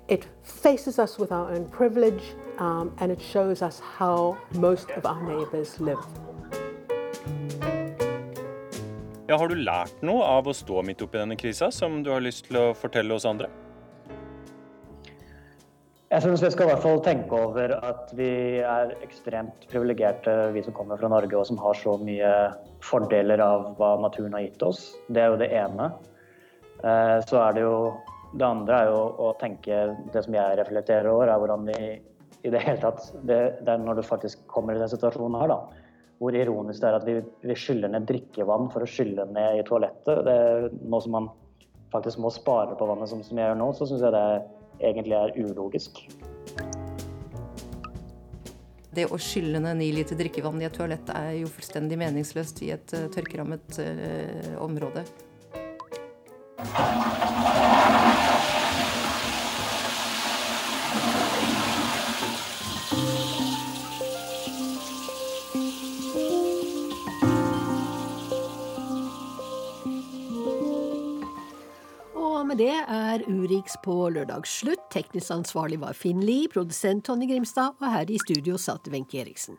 Speaker 24: It faces us with our own privilege um, and it shows us how most of our neighbours live.
Speaker 22: Ja, har du lært noe av å stå midt oppi denne krisa som du har lyst til å fortelle oss andre?
Speaker 27: Jeg syns vi skal i hvert fall tenke over at vi er ekstremt privilegerte, vi som kommer fra Norge og som har så mye fordeler av hva naturen har gitt oss. Det er jo det ene. Eh, så er det jo Det andre er jo å tenke Det som jeg reflekterer over, er hvordan vi i det hele tatt det, det er når du faktisk kommer i den situasjonen her, da. Hvor ironisk det er at vi, vi skyller ned drikkevann for å skylle ned i toalettet. Det er nå som man faktisk må spare på vannet, som, som jeg gjør nå, så syns jeg det egentlig er ulogisk.
Speaker 29: Det å skylle ned ni liter drikkevann i et toalett er jo fullstendig meningsløst i et uh, tørkerammet uh, område.
Speaker 1: Det er Urix på lørdag slutt. Teknisk ansvarlig var Finn Lie, produsent Tonje Grimstad, og her i studio satt Wenche Eriksen.